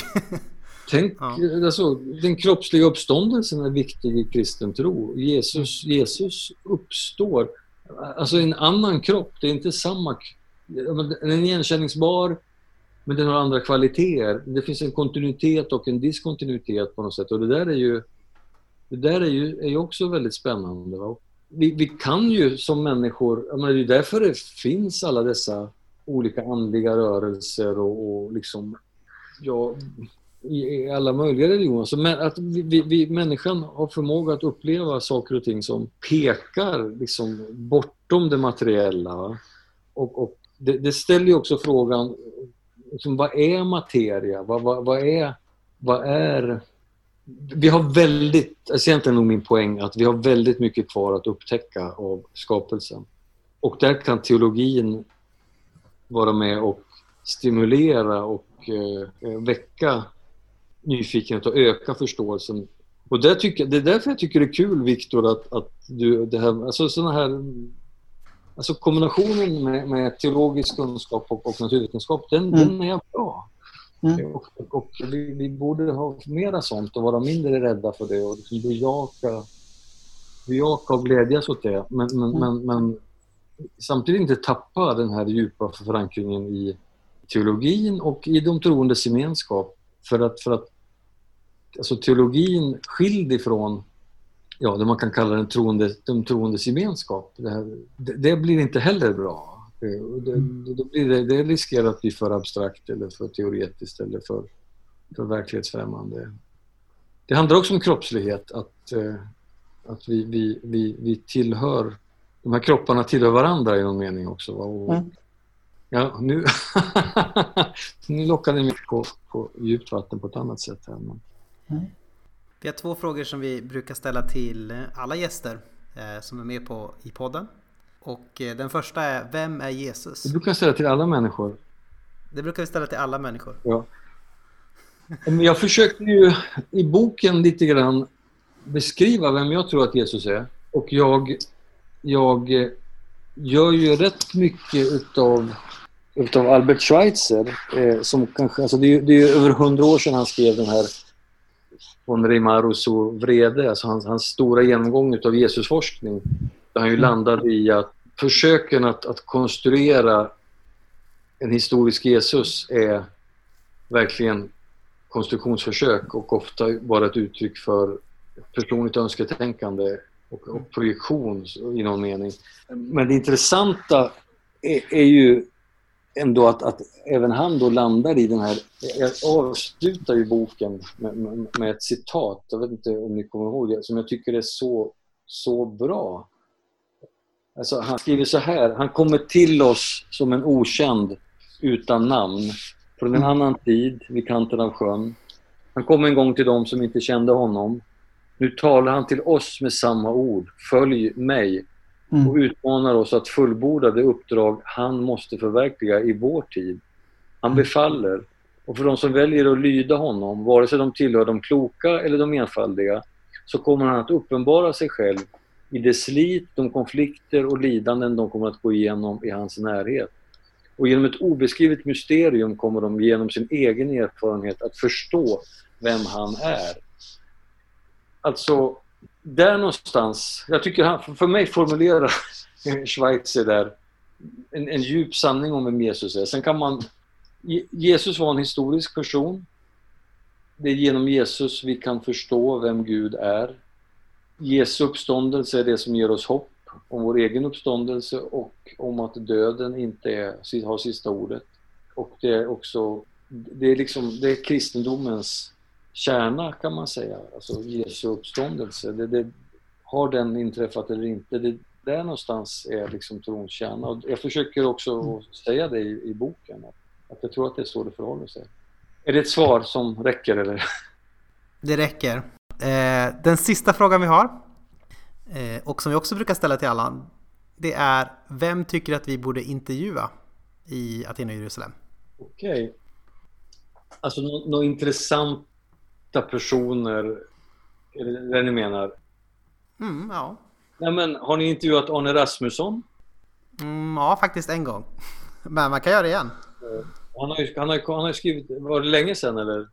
Speaker 3: Tänk, ja. alltså, den kroppsliga uppståndelsen är viktig i kristen tro. Jesus, Jesus uppstår. Alltså en annan kropp, det är inte samma... Den är igenkänningsbar, men den har andra kvaliteter. Det finns en kontinuitet och en diskontinuitet på något sätt. Och det där är ju, det där är ju, är ju också väldigt spännande. Va? Vi, vi kan ju som människor, menar, det är därför det finns alla dessa olika andliga rörelser och, och liksom, ja, i, alla möjliga religioner. Så att vi, vi, människan har förmåga att uppleva saker och ting som pekar liksom bortom det materiella. Och, och det, det, ställer ju också frågan, liksom, vad är materia? Vad, vad, vad, är, vad är... Vi har väldigt, alltså egentligen nog min poäng, att vi har väldigt mycket kvar att upptäcka av skapelsen. Och där kan teologin vara med och stimulera och eh, väcka nyfikenhet och öka förståelsen. Och det, tycker, det är därför jag tycker det är kul, Viktor, att, att du, det här, alltså såna här Alltså kombinationen med, med teologisk kunskap och, och naturvetenskap, den, mm. den är bra. Mm. Och, och, och vi, vi, borde ha mera sånt och vara mindre rädda för det och liksom bejaka, bejaka och glädjas åt det. Men, men, mm. men, men samtidigt inte tappa den här djupa förankringen i teologin och i de troendes gemenskap. För att, för att alltså teologin skild ifrån ja, det man kan kalla den troende, de troendes gemenskap. Det, här, det, det, blir inte heller bra. Det, det, blir det, det riskerar att bli för abstrakt eller för teoretiskt eller för, för verklighetsfrämmande. Det handlar också om kroppslighet, att, eh, att vi, vi, vi, vi tillhör, de här kropparna tillhör varandra i någon mening också. Och, mm. Ja, nu, nu lockar ni mig på, på djupt vatten på ett annat sätt. Här, men... Mm.
Speaker 1: Vi har två frågor som vi brukar ställa till alla gäster eh, som är med på, i podden. Och eh, den första är, vem är Jesus?
Speaker 3: Det brukar jag ställa till alla människor.
Speaker 1: Det brukar vi ställa till alla människor.
Speaker 3: Ja. Jag försökte ju i boken lite grann beskriva vem jag tror att Jesus är. Och jag, jag gör ju rätt mycket utav, utav Albert Schweitzer. Eh, som kanske, alltså det, är, det är över hundra år sedan han skrev den här von Rimaruso vrede, alltså hans, hans stora genomgång av Jesusforskning. Där han ju mm. landade i att försöken att, att konstruera en historisk Jesus är verkligen konstruktionsförsök och ofta bara ett uttryck för personligt önsketänkande och, och projektion i någon mening. Men det intressanta är, är ju ändå att, att även han då landar i den här... Jag avslutar ju boken med, med, med, ett citat, jag vet inte om ni kommer ihåg det, som jag tycker är så, så bra. Alltså, han skriver så här, han kommer till oss som en okänd utan namn från en annan tid vid kanten av sjön. Han kom en gång till dem som inte kände honom. Nu talar han till oss med samma ord. Följ mig mm. och utmanar oss att fullborda det uppdrag han måste förverkliga i vår tid. Han mm. befaller och för de som väljer att lyda honom, vare sig de tillhör de kloka eller de enfaldiga, så kommer han att uppenbara sig själv i det slit, de konflikter och lidanden de kommer att gå igenom i hans närhet. Och genom ett obeskrivet mysterium kommer de genom sin egen erfarenhet att förstå vem han är. Alltså, där någonstans, jag tycker han, för mig formulerar Schweitzer där en, en djup sanning om vem Jesus är. Sen kan man, Jesus var en historisk person. Det är genom Jesus vi kan förstå vem Gud är. Jesu uppståndelse är det som ger oss hopp om vår egen uppståndelse och om att döden inte är, har sista ordet. Och det är också, det är liksom, det är kristendomens kärna kan man säga, alltså Jesu uppståndelse. Det, det, har den inträffat eller inte? Det, där någonstans är liksom trons kärna. Och jag försöker också mm. säga det i, i boken, att, att jag tror att det är så det förhåller sig. Är det ett svar som räcker eller?
Speaker 1: Det räcker. Eh, den sista frågan vi har, eh, och som vi också brukar ställa till alla, det är vem tycker att vi borde intervjua i Aten och Jerusalem?
Speaker 3: Okej. Okay. Alltså något, något intressant personer, är det det ni menar?
Speaker 1: Mm, ja.
Speaker 3: Nej, men, har ni intervjuat Arne Rasmusson?
Speaker 1: Mm, ja, faktiskt en gång. Men man kan göra det igen.
Speaker 3: Han har ju, han har, han har skrivit, var det länge sedan eller?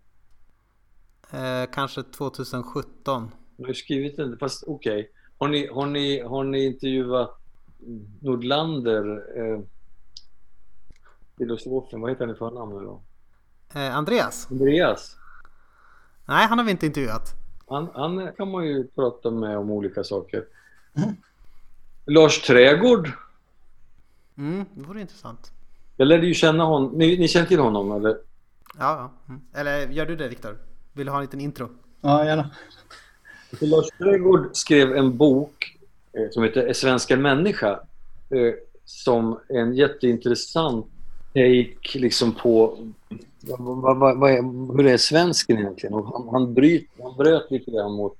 Speaker 1: Eh, kanske 2017.
Speaker 3: Du har skrivit den, fast okej. Okay. Har, ni, har, ni, har ni intervjuat Nordlander, eh, filosofen, vad heter han i förnamn?
Speaker 1: Eh, Andreas?
Speaker 3: Andreas?
Speaker 1: Nej, han har vi inte intervjuat.
Speaker 3: Han, han kan man ju prata med om olika saker. Mm. Lars Trägård?
Speaker 1: Mm, det vore intressant.
Speaker 3: Jag lärde ju känna honom. Ni, ni känner till honom eller?
Speaker 1: Ja, ja. Mm. Eller gör du det Viktor? Vill du ha en liten intro?
Speaker 2: Ja, gärna.
Speaker 3: Lars Trägård skrev en bok eh, som heter Svenska människa. Eh, som en jätteintressant take liksom på vad, vad, vad är, hur är svensken egentligen. Och han, han, bryt, han bröt lite grann mot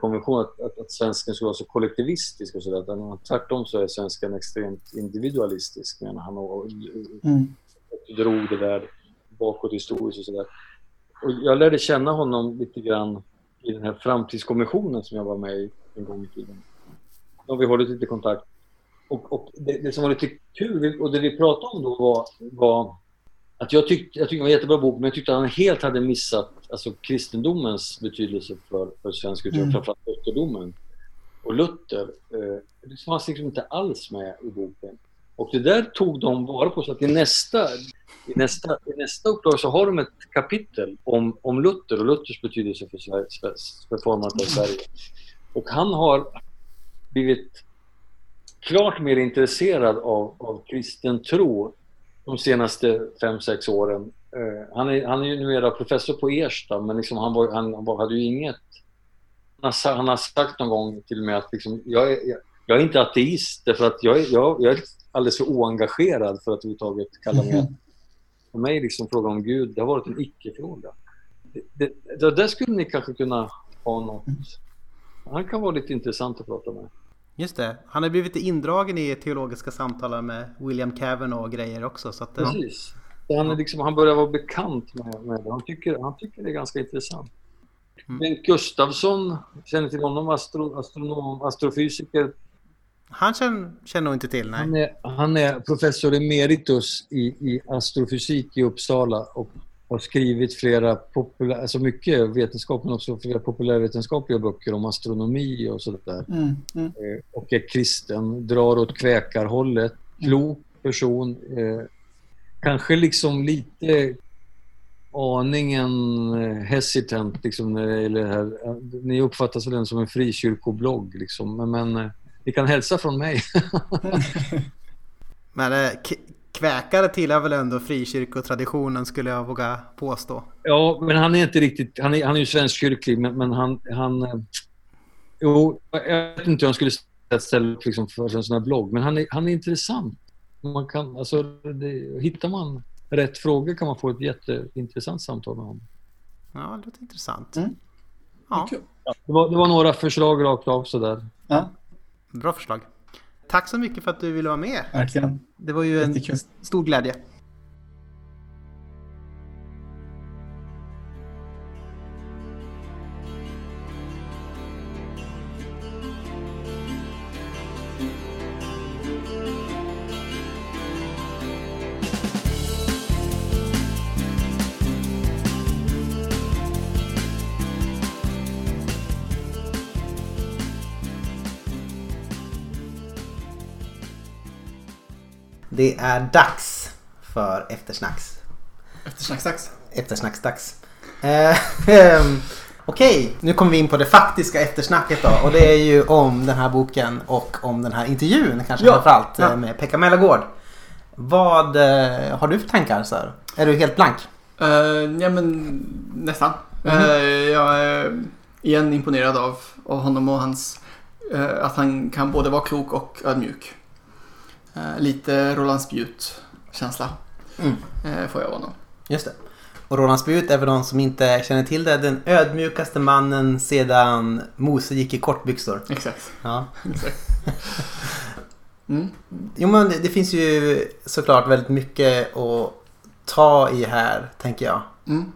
Speaker 3: konventionen att, att, att svensken skulle vara så kollektivistisk och sådär. Tvärtom så är svensken extremt individualistisk menar han och, mm. och drog det där bakåt historiskt och sådär. Och jag lärde känna honom lite grann i den här framtidskommissionen som jag var med i en gång i tiden. Då har vi hållit lite kontakt. Och, och det, det, som var lite kul och det vi pratade om då var, var att jag tyckte, jag tyckte det var en jättebra bok men jag tyckte att han helt hade missat alltså, kristendomens betydelse för, för svensk kultur, mm. framförallt Lutherdomen. Och Luther, eh, det fanns liksom inte alls med i boken. Och det där tog de vara på så att i nästa, i nästa, i nästa upplaga så har de ett kapitel om, om Luther och Luthers betydelse för, Sverige, för formandet av Sverige. Och han har blivit klart mer intresserad av, av kristen tro de senaste fem sex åren. Uh, han, är, han är ju numera professor på Ersta, men liksom han, var, han var, hade ju inget... Han har, han har sagt någon gång till mig att liksom, jag, är, jag, jag, är inte ateist, därför att jag, jag, jag är alldeles för oengagerad för att överhuvudtaget kalla mig mm. För mig liksom frågan om Gud, det har varit en icke-fråga. Det, det, det, där skulle ni kanske kunna ha något... Han kan vara lite intressant att prata med.
Speaker 1: Just det. Han har blivit indragen i teologiska samtal med William Kavanaugh och grejer också. Så att,
Speaker 3: Precis. Han, är liksom, han börjar vara bekant med, med det. Han tycker, han tycker det är ganska intressant. Mm. Bengt Gustafsson, känner till honom, astro, astronom, astrofysiker.
Speaker 1: Han känner, känner nog inte till, nej.
Speaker 3: Han är, han är professor emeritus i, i astrofysik i Uppsala och har skrivit flera populär, alltså mycket vetenskap men också flera populärvetenskapliga böcker om astronomi och sådär. Mm, mm. Eh, och är kristen, drar åt kväkarhållet, klok person. Eh, kanske liksom lite aningen eh, hesitant liksom när det gäller det här. Ni uppfattas väl som en frikyrkoblogg liksom, men, men ni kan hälsa från mig.
Speaker 1: men kväkare tillhör väl ändå frikyrkotraditionen skulle jag våga påstå.
Speaker 3: Ja, men han är inte riktigt, han är, han är ju svenskkyrklig men, men han, han... Eh, jo, jag vet inte hur han skulle ställa upp liksom för en sån här blogg, men han är, han är intressant. Man kan, alltså, det, hittar man rätt frågor kan man få ett jätteintressant samtal med honom.
Speaker 1: Ja, det låter intressant. Mm. Ja.
Speaker 3: Det, var, det var några förslag rakt av sådär. Ja.
Speaker 1: Bra förslag. Tack så mycket för att du ville vara med.
Speaker 2: Verkligen.
Speaker 1: Det var ju en Jättekul. stor glädje. Det är dags för eftersnacks.
Speaker 2: Eftersnacksdags.
Speaker 1: Eftersnacksdags. Eh, ehm, Okej, nu kommer vi in på det faktiska eftersnacket då. Och det är ju om den här boken och om den här intervjun kanske ja. framförallt ja. med Pekka Mellagård. Vad eh, har du för tankar? Så här? Är du helt blank?
Speaker 2: Uh, ja men nästan. Mm -hmm. uh, jag är igen imponerad av, av honom och hans uh, att han kan både vara klok och ödmjuk. Eh, lite Roland Spjut-känsla mm. eh, får jag av honom.
Speaker 1: Just det. Och Roland Spjut är för de som inte känner till det den ödmjukaste mannen sedan Mose gick i kortbyxor.
Speaker 2: Exakt.
Speaker 1: Ja. Exakt. mm. Jo men det, det, finns ju såklart väldigt mycket att ta i här tänker jag. Mm.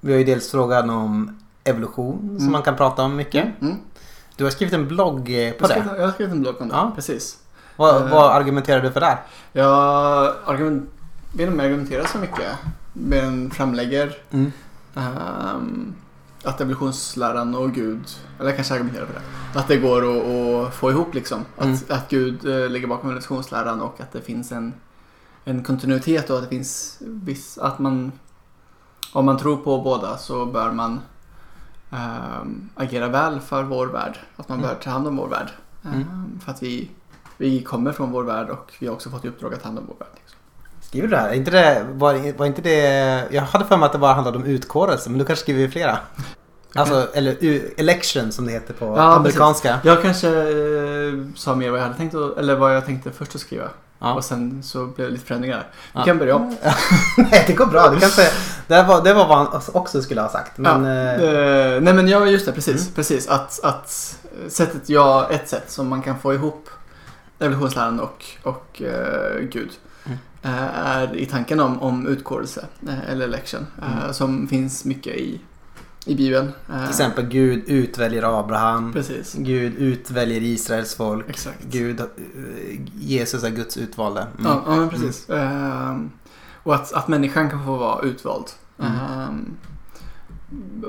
Speaker 1: Vi har ju dels frågan om evolution som mm. man kan prata om mycket. Mm. Du har skrivit en blogg på jag
Speaker 2: det. jag har skrivit en blogg om det, ja. precis.
Speaker 1: Vad, uh, vad argumenterar du för där?
Speaker 2: Jag argument, vet inte om jag argumenterar så mycket. Mer än framlägger. Mm. Um, att evolutionsläran och Gud, eller jag kanske argumenterar för det, att det går att, att få ihop liksom. Att,
Speaker 1: Mm.
Speaker 2: att Gud eh, ligger bakom evolutionsläran och att det finns en, en kontinuitet och att det finns viss, att man, om man tror på båda så bör man ehm, agera väl för vår värld. Att man
Speaker 1: Mm.
Speaker 2: bör ta hand om vår värld.
Speaker 1: Mm.
Speaker 2: Ehm, för att vi, vi kommer från vår värld och vi har också fått i uppdrag att ta hand om vår värld. Liksom.
Speaker 1: Skriver du det här? Är Inte det, var, var inte det... Jag hade för mig att det bara handlade om utkårelse, men du kanske skriver flera? Alltså, eller election som det heter på
Speaker 2: Ja,
Speaker 1: amerikanska.
Speaker 2: Jag kanske eh, sa mer vad jag hade tänkt, eller vad jag tänkte först att skriva.
Speaker 1: Ja.
Speaker 2: Och sen så blev det lite förändringar. Vi
Speaker 1: Ja.
Speaker 2: kan börja om.
Speaker 1: Nej, det går bra. Du kan säga, det, var, det var vad han också skulle ha sagt. Men, eh,
Speaker 2: Eh, nej men ja, just det, precis.
Speaker 1: Mm.
Speaker 2: precis. Att, att sättet, ja, ett sätt som man kan få ihop evolutionsläran och, och eh, Gud
Speaker 1: Mm.
Speaker 2: eh, är i tanken om, om utkårelse eh, eller election
Speaker 1: Mm.
Speaker 2: som finns mycket i, i Bibeln.
Speaker 1: Till exempel Gud utväljer Abraham.
Speaker 2: Precis,
Speaker 1: Gud utväljer Israels folk.
Speaker 2: exakt.
Speaker 1: Gud, Jesus är Guds utvalde. Mm.
Speaker 2: Ja, ja precis. Ehm, och att, att människan kan få vara utvald.
Speaker 1: Mm.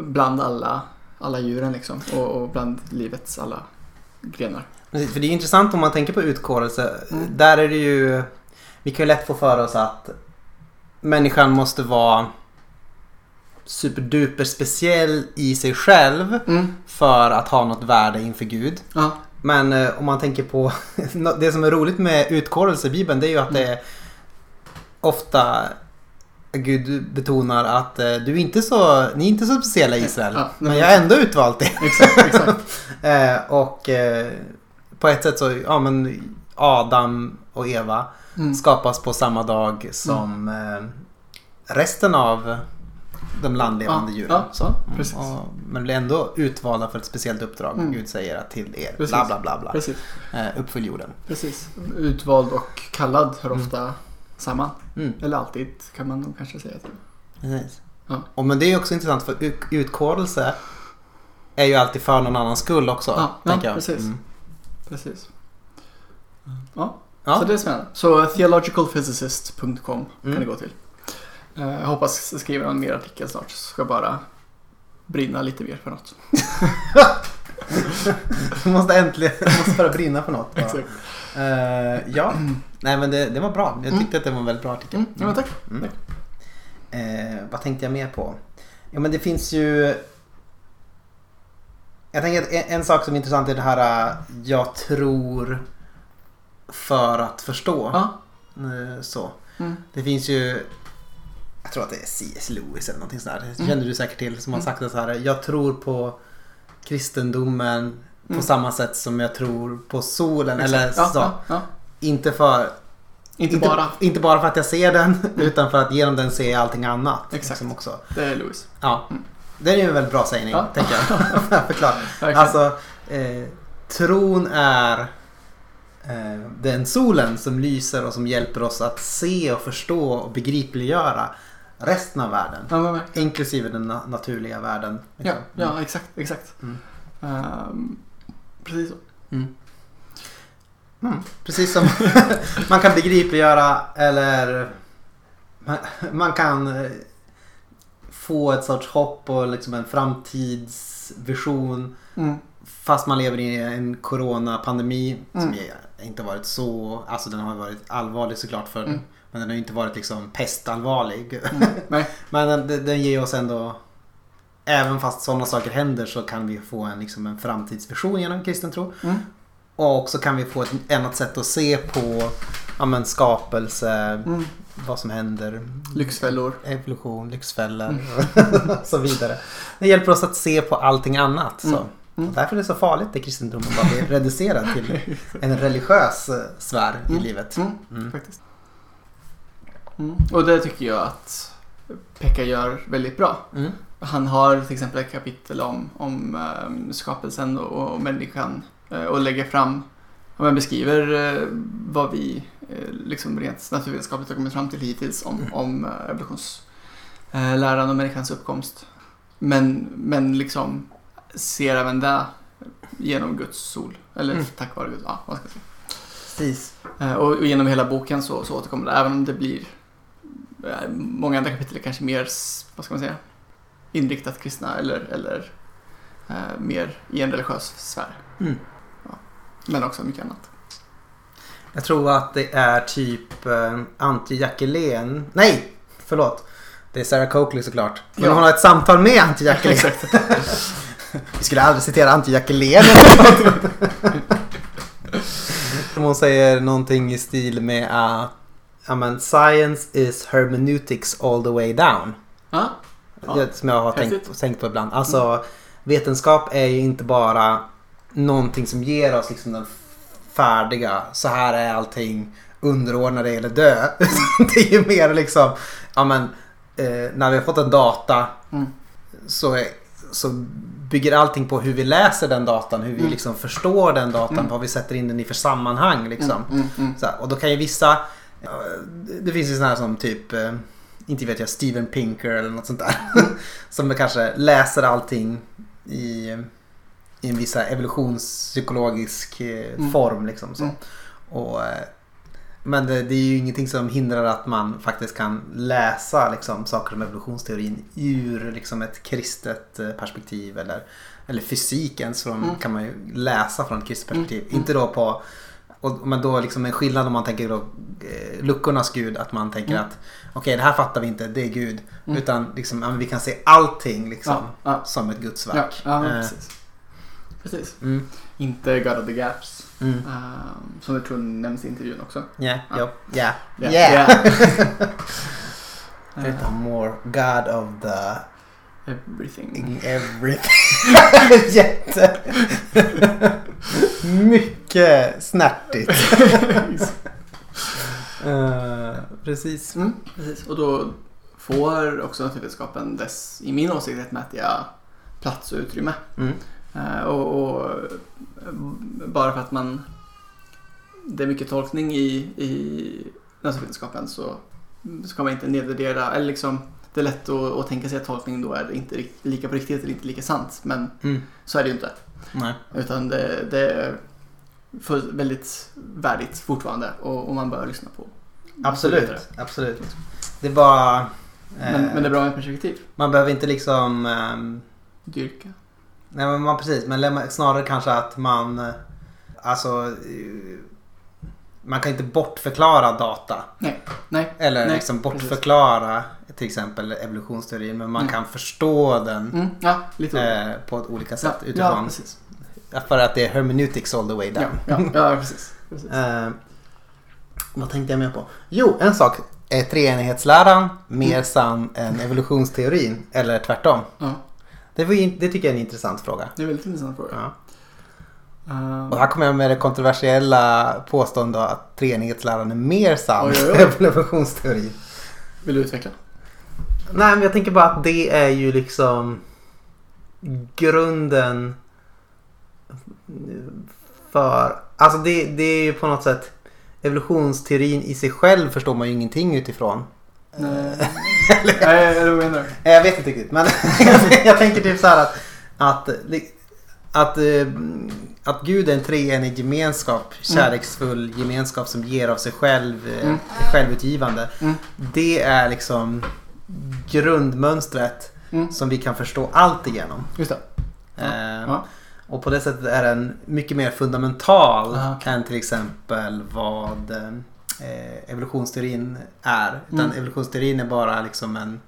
Speaker 2: Bland alla, alla djuren liksom. Och, och bland livets alla grenar.
Speaker 1: Precis, För det är intressant om man tänker på utkårelse.
Speaker 2: Mm.
Speaker 1: Där är det ju... Vi kan ju lätt få för oss att människan måste vara superduper speciell i sig själv
Speaker 2: Mm.
Speaker 1: för att ha något värde inför Gud.
Speaker 2: Ja,
Speaker 1: Men eh, om man tänker på det som är roligt med utkårelse i Bibeln det är ju att det är ofta Gud betonar att eh, du är inte så, ni är inte så speciella i Israel.
Speaker 2: Ja,
Speaker 1: men jag har ändå utvalt er.
Speaker 2: exakt. exakt.
Speaker 1: Eh, och på ett sätt så, ja men Adam och Eva
Speaker 2: Mm.
Speaker 1: skapas på samma dag som eh, resten av de landlevande
Speaker 2: Ja,
Speaker 1: djuren.
Speaker 2: ja,
Speaker 1: Mm,
Speaker 2: precis.
Speaker 1: Och, men blir ändå utvalda för ett speciellt uppdrag.
Speaker 2: Mm.
Speaker 1: Gud säger att till er,
Speaker 2: Precis.
Speaker 1: bla bla bla bla.
Speaker 2: Precis,
Speaker 1: Eh, uppfyll jorden.
Speaker 2: precis. Utvald och kallad hör
Speaker 1: Mm.
Speaker 2: ofta samman.
Speaker 1: Mm,
Speaker 2: Eller alltid kan man nog kanske säga.
Speaker 1: Precis.
Speaker 2: Ja.
Speaker 1: Och men det är också intressant för ut- utkårelse är ju alltid för någon annans skull också.
Speaker 2: Ja, ja, precis.
Speaker 1: Mm.
Speaker 2: Precis. Ja,
Speaker 1: Ja.
Speaker 2: så det är spännande. Så theologicalphysicist.com kan
Speaker 1: Mm.
Speaker 2: ni gå till. Eh, Jag hoppas skriva någon mer artikel snart. Så ska jag bara brinna lite mer för något.
Speaker 1: Du måste äntligen du måste börja brinna för något. bara.
Speaker 2: Exakt.
Speaker 1: Eh, ja, nej men det, det var bra. Jag tyckte att det var en väldigt bra artikel.
Speaker 2: Mm, ja, tack.
Speaker 1: Mm.
Speaker 2: tack.
Speaker 1: Eh, vad tänkte jag mer på? Ja men det finns ju... Jag tänker att en, en sak som är intressant är det här eh, jag tror för att förstå.
Speaker 2: Ja.
Speaker 1: Eh, Så.
Speaker 2: Mm.
Speaker 1: Det finns ju... Jag tror att det är C.S. Lewis eller någonting sånt där. Det
Speaker 2: Mm.
Speaker 1: känner du säkert till. Som har
Speaker 2: Mm.
Speaker 1: sagt det så här. Jag tror på kristendomen på
Speaker 2: Mm.
Speaker 1: samma sätt som jag tror på solen.
Speaker 2: Exakt.
Speaker 1: Eller så.
Speaker 2: Ja, ja.
Speaker 1: Inte för
Speaker 2: Inte, bara.
Speaker 1: inte bara för att jag ser den utan för att genom den ser jag allting annat.
Speaker 2: Exakt.
Speaker 1: Liksom också.
Speaker 2: Det är Louis.
Speaker 1: Ja.
Speaker 2: Mm.
Speaker 1: Det är ju en väldigt bra sägning,
Speaker 2: Ja.
Speaker 1: tänker jag. Förklara. Alltså, eh, tron är eh, den solen som lyser och som hjälper oss att se och förstå och begripliggöra resten av världen.
Speaker 2: ja.
Speaker 1: Inklusive den na- naturliga världen.
Speaker 2: ja,
Speaker 1: liksom.
Speaker 2: ja, exakt. exakt.
Speaker 1: Mm.
Speaker 2: Ehm, precis så.
Speaker 1: Mm. Mm. Precis som man kan begripliggöra eller man, man kan eh, få ett sorts hopp och liksom en framtidsvision
Speaker 2: Mm.
Speaker 1: fast man lever i en coronapandemi som
Speaker 2: Mm.
Speaker 1: ju inte varit så, alltså den har varit allvarlig såklart för
Speaker 2: Mm.
Speaker 1: men den har ju inte varit liksom pestallvarlig.
Speaker 2: Mm.
Speaker 1: Men den, den den ger oss ändå Även fast sådana saker händer så kan vi få en, liksom en framtidsvision genom kristen tro. Och också kan vi få ett annat sätt att se på ja, men skapelse,
Speaker 2: Mm.
Speaker 1: vad som händer,
Speaker 2: Lyxfällor.
Speaker 1: evolution, lyxfällor
Speaker 2: Mm.
Speaker 1: och så vidare. Det hjälper oss att se på allting annat. Så.
Speaker 2: Mm. Mm.
Speaker 1: Därför är det så farligt att kristendomen bara blir reducerad till en religiös eh, sfär i
Speaker 2: Mm.
Speaker 1: livet.
Speaker 2: Mm. Faktiskt. Och det tycker jag att Pekka gör väldigt bra. Han har till exempel ett kapitel om, om ehm, skapelsen och, och människan eh, och lägger fram, men beskriver eh, vad vi eh, liksom rent naturvetenskapligt har kommit fram till hittills om,
Speaker 1: Mm.
Speaker 2: om eh, evolutionsläran och människans uppkomst. Men, men liksom ser även det genom Guds sol. Eller
Speaker 1: Mm.
Speaker 2: tack vare Gud. Ja, vad ska jag säga.
Speaker 1: Precis.
Speaker 2: Eh, Och, och genom hela boken så, så återkommer det, även om det blir eh, många andra kapitel är kanske mer, vad ska man säga, inriktat kristna eller, eller eh, mer i en religiös sfär.
Speaker 1: Mm.
Speaker 2: Men också mycket annat.
Speaker 1: Jag tror att det är typ eh, Antje Jackelén. Nej, förlåt. Det är Sarah Coakley såklart. Men
Speaker 2: Ja.
Speaker 1: hon har ett samtal med Antje Jackelén. Vi skulle aldrig citera Antje Jackelén. hon säger någonting i stil med att ja, men, science is hermeneutics all the way down.
Speaker 2: Ja. Ja.
Speaker 1: Det Som jag har tänkt, tänkt på ibland. Alltså vetenskap är ju inte bara någonting som ger oss liksom den färdiga, så här är allting underordnade eller dö. det är ju mer liksom, ja men eh, när vi har fått en data
Speaker 2: Mm.
Speaker 1: så, är, så bygger allting på hur vi läser den datan, hur vi
Speaker 2: Mm.
Speaker 1: liksom förstår den datan,
Speaker 2: Mm.
Speaker 1: vad vi sätter in den i för sammanhang liksom.
Speaker 2: Mm, mm, mm.
Speaker 1: Så här, och då kan ju vissa, det finns ju sådana här som typ, eh, inte vet jag, Steven Pinker eller något sånt där. som kanske läser allting i, i en viss så evolutionspsykologisk eh,
Speaker 2: Mm.
Speaker 1: form. Liksom, så.
Speaker 2: Mm.
Speaker 1: Och, eh, men det, det är ju ingenting som hindrar att man faktiskt kan läsa liksom, saker om evolutionsteorin ur liksom, ett kristet eh, perspektiv. Eller, eller fysik ens från,
Speaker 2: Mm.
Speaker 1: kan man ju läsa från ett kristet perspektiv.
Speaker 2: Mm.
Speaker 1: Inte då på och, men då liksom en skillnad om man tänker då eh, luckornas gud. Att man tänker
Speaker 2: Mm.
Speaker 1: att okej det här fattar vi inte, det är Gud.
Speaker 2: Mm.
Speaker 1: Utan liksom, ja, vi kan se allting liksom,
Speaker 2: Ja, ja.
Speaker 1: som ett gudsverk.
Speaker 2: ja
Speaker 1: Eh,
Speaker 2: precis.
Speaker 1: Mm,
Speaker 2: Inte God of the Gaps.
Speaker 1: mm.
Speaker 2: ehm, som jag tror nämns i intervjun också.
Speaker 1: Yeah,
Speaker 2: Ja.
Speaker 1: ja, yeah,
Speaker 2: Ja,
Speaker 1: yeah.
Speaker 2: ja.
Speaker 1: Lite more God of the
Speaker 2: Everything.
Speaker 1: everything. Jätte. Mycket snärtigt. Eh, precis.
Speaker 2: Mm, precis. Och då får också naturvetenskapen dess, i min åsikt, rättmätiga plats och utrymme.
Speaker 1: Mm.
Speaker 2: Eh, och, och eh, bara för att man det är mycket tolkning i, i naturvetenskapen så ska man inte nedvärdera, eller liksom det är lätt att, att tänka sig att tolkning då är inte lika på riktigt eller inte lika sant. Men
Speaker 1: Mm.
Speaker 2: så är det ju inte.
Speaker 1: Nej.
Speaker 2: Utan det, det är väldigt värdigt fortfarande och, och man bör lyssna på.
Speaker 1: Absolut, absolut. Det är bara...
Speaker 2: Men,
Speaker 1: eh,
Speaker 2: men det är bra med perspektiv.
Speaker 1: Man behöver inte liksom... ehm,
Speaker 2: Dyrka.
Speaker 1: Nej men man precis, men snarare kanske att man... eh, Alltså... eh, Man kan inte bortförklara data.
Speaker 2: Nej.
Speaker 1: Eller
Speaker 2: Nej,
Speaker 1: liksom bortförklara till exempel evolutionsteorin. Men man
Speaker 2: Mm.
Speaker 1: kan förstå den
Speaker 2: Mm, ja,
Speaker 1: eh, på ett olika
Speaker 2: ja,
Speaker 1: sätt.
Speaker 2: ja,
Speaker 1: utifrån,
Speaker 2: precis.
Speaker 1: för att det är hermeneutics all the way
Speaker 2: Ja,
Speaker 1: down.
Speaker 2: ja, ja, precis. precis.
Speaker 1: Eh, vad tänkte jag mer på? Jo, en sak. Är treenighetsläran mer
Speaker 2: Mm.
Speaker 1: sann än evolutionsteorin? Eller tvärtom?
Speaker 2: Ja,
Speaker 1: Det, var, det tycker jag är en intressant fråga.
Speaker 2: det är en väldigt intressant fråga.
Speaker 1: Ja.
Speaker 2: Ehm,
Speaker 1: Och här kommer jag med det kontroversiella påståendet att treenighetsläran är mer sann än evolutionsteorin.
Speaker 2: vill du utveckla?
Speaker 1: Nej, men jag tänker bara att det är ju liksom grunden för... Alltså det, det är ju på något sätt evolutionsteorin i sig själv förstår man ju ingenting utifrån.
Speaker 2: Nej, eller vad menar du?
Speaker 1: Jag vet inte riktigt men jag tänker typ så här att, att, att, eh, att Gud är en treenig gemenskap, kärleksfull gemenskap som ger av sig själv, eh,
Speaker 2: Mm.
Speaker 1: självutgivande.
Speaker 2: Mm.
Speaker 1: Det är liksom grundmönstret
Speaker 2: Mm.
Speaker 1: som vi kan förstå allt igenom.
Speaker 2: Just det.
Speaker 1: Eh,
Speaker 2: Ja.
Speaker 1: Och på det sättet är den mycket mer fundamental
Speaker 2: Ah, okej.
Speaker 1: än till exempel vad eh, evolutionsteorin är. Utan
Speaker 2: Mm.
Speaker 1: evolutionsteorin är bara liksom en,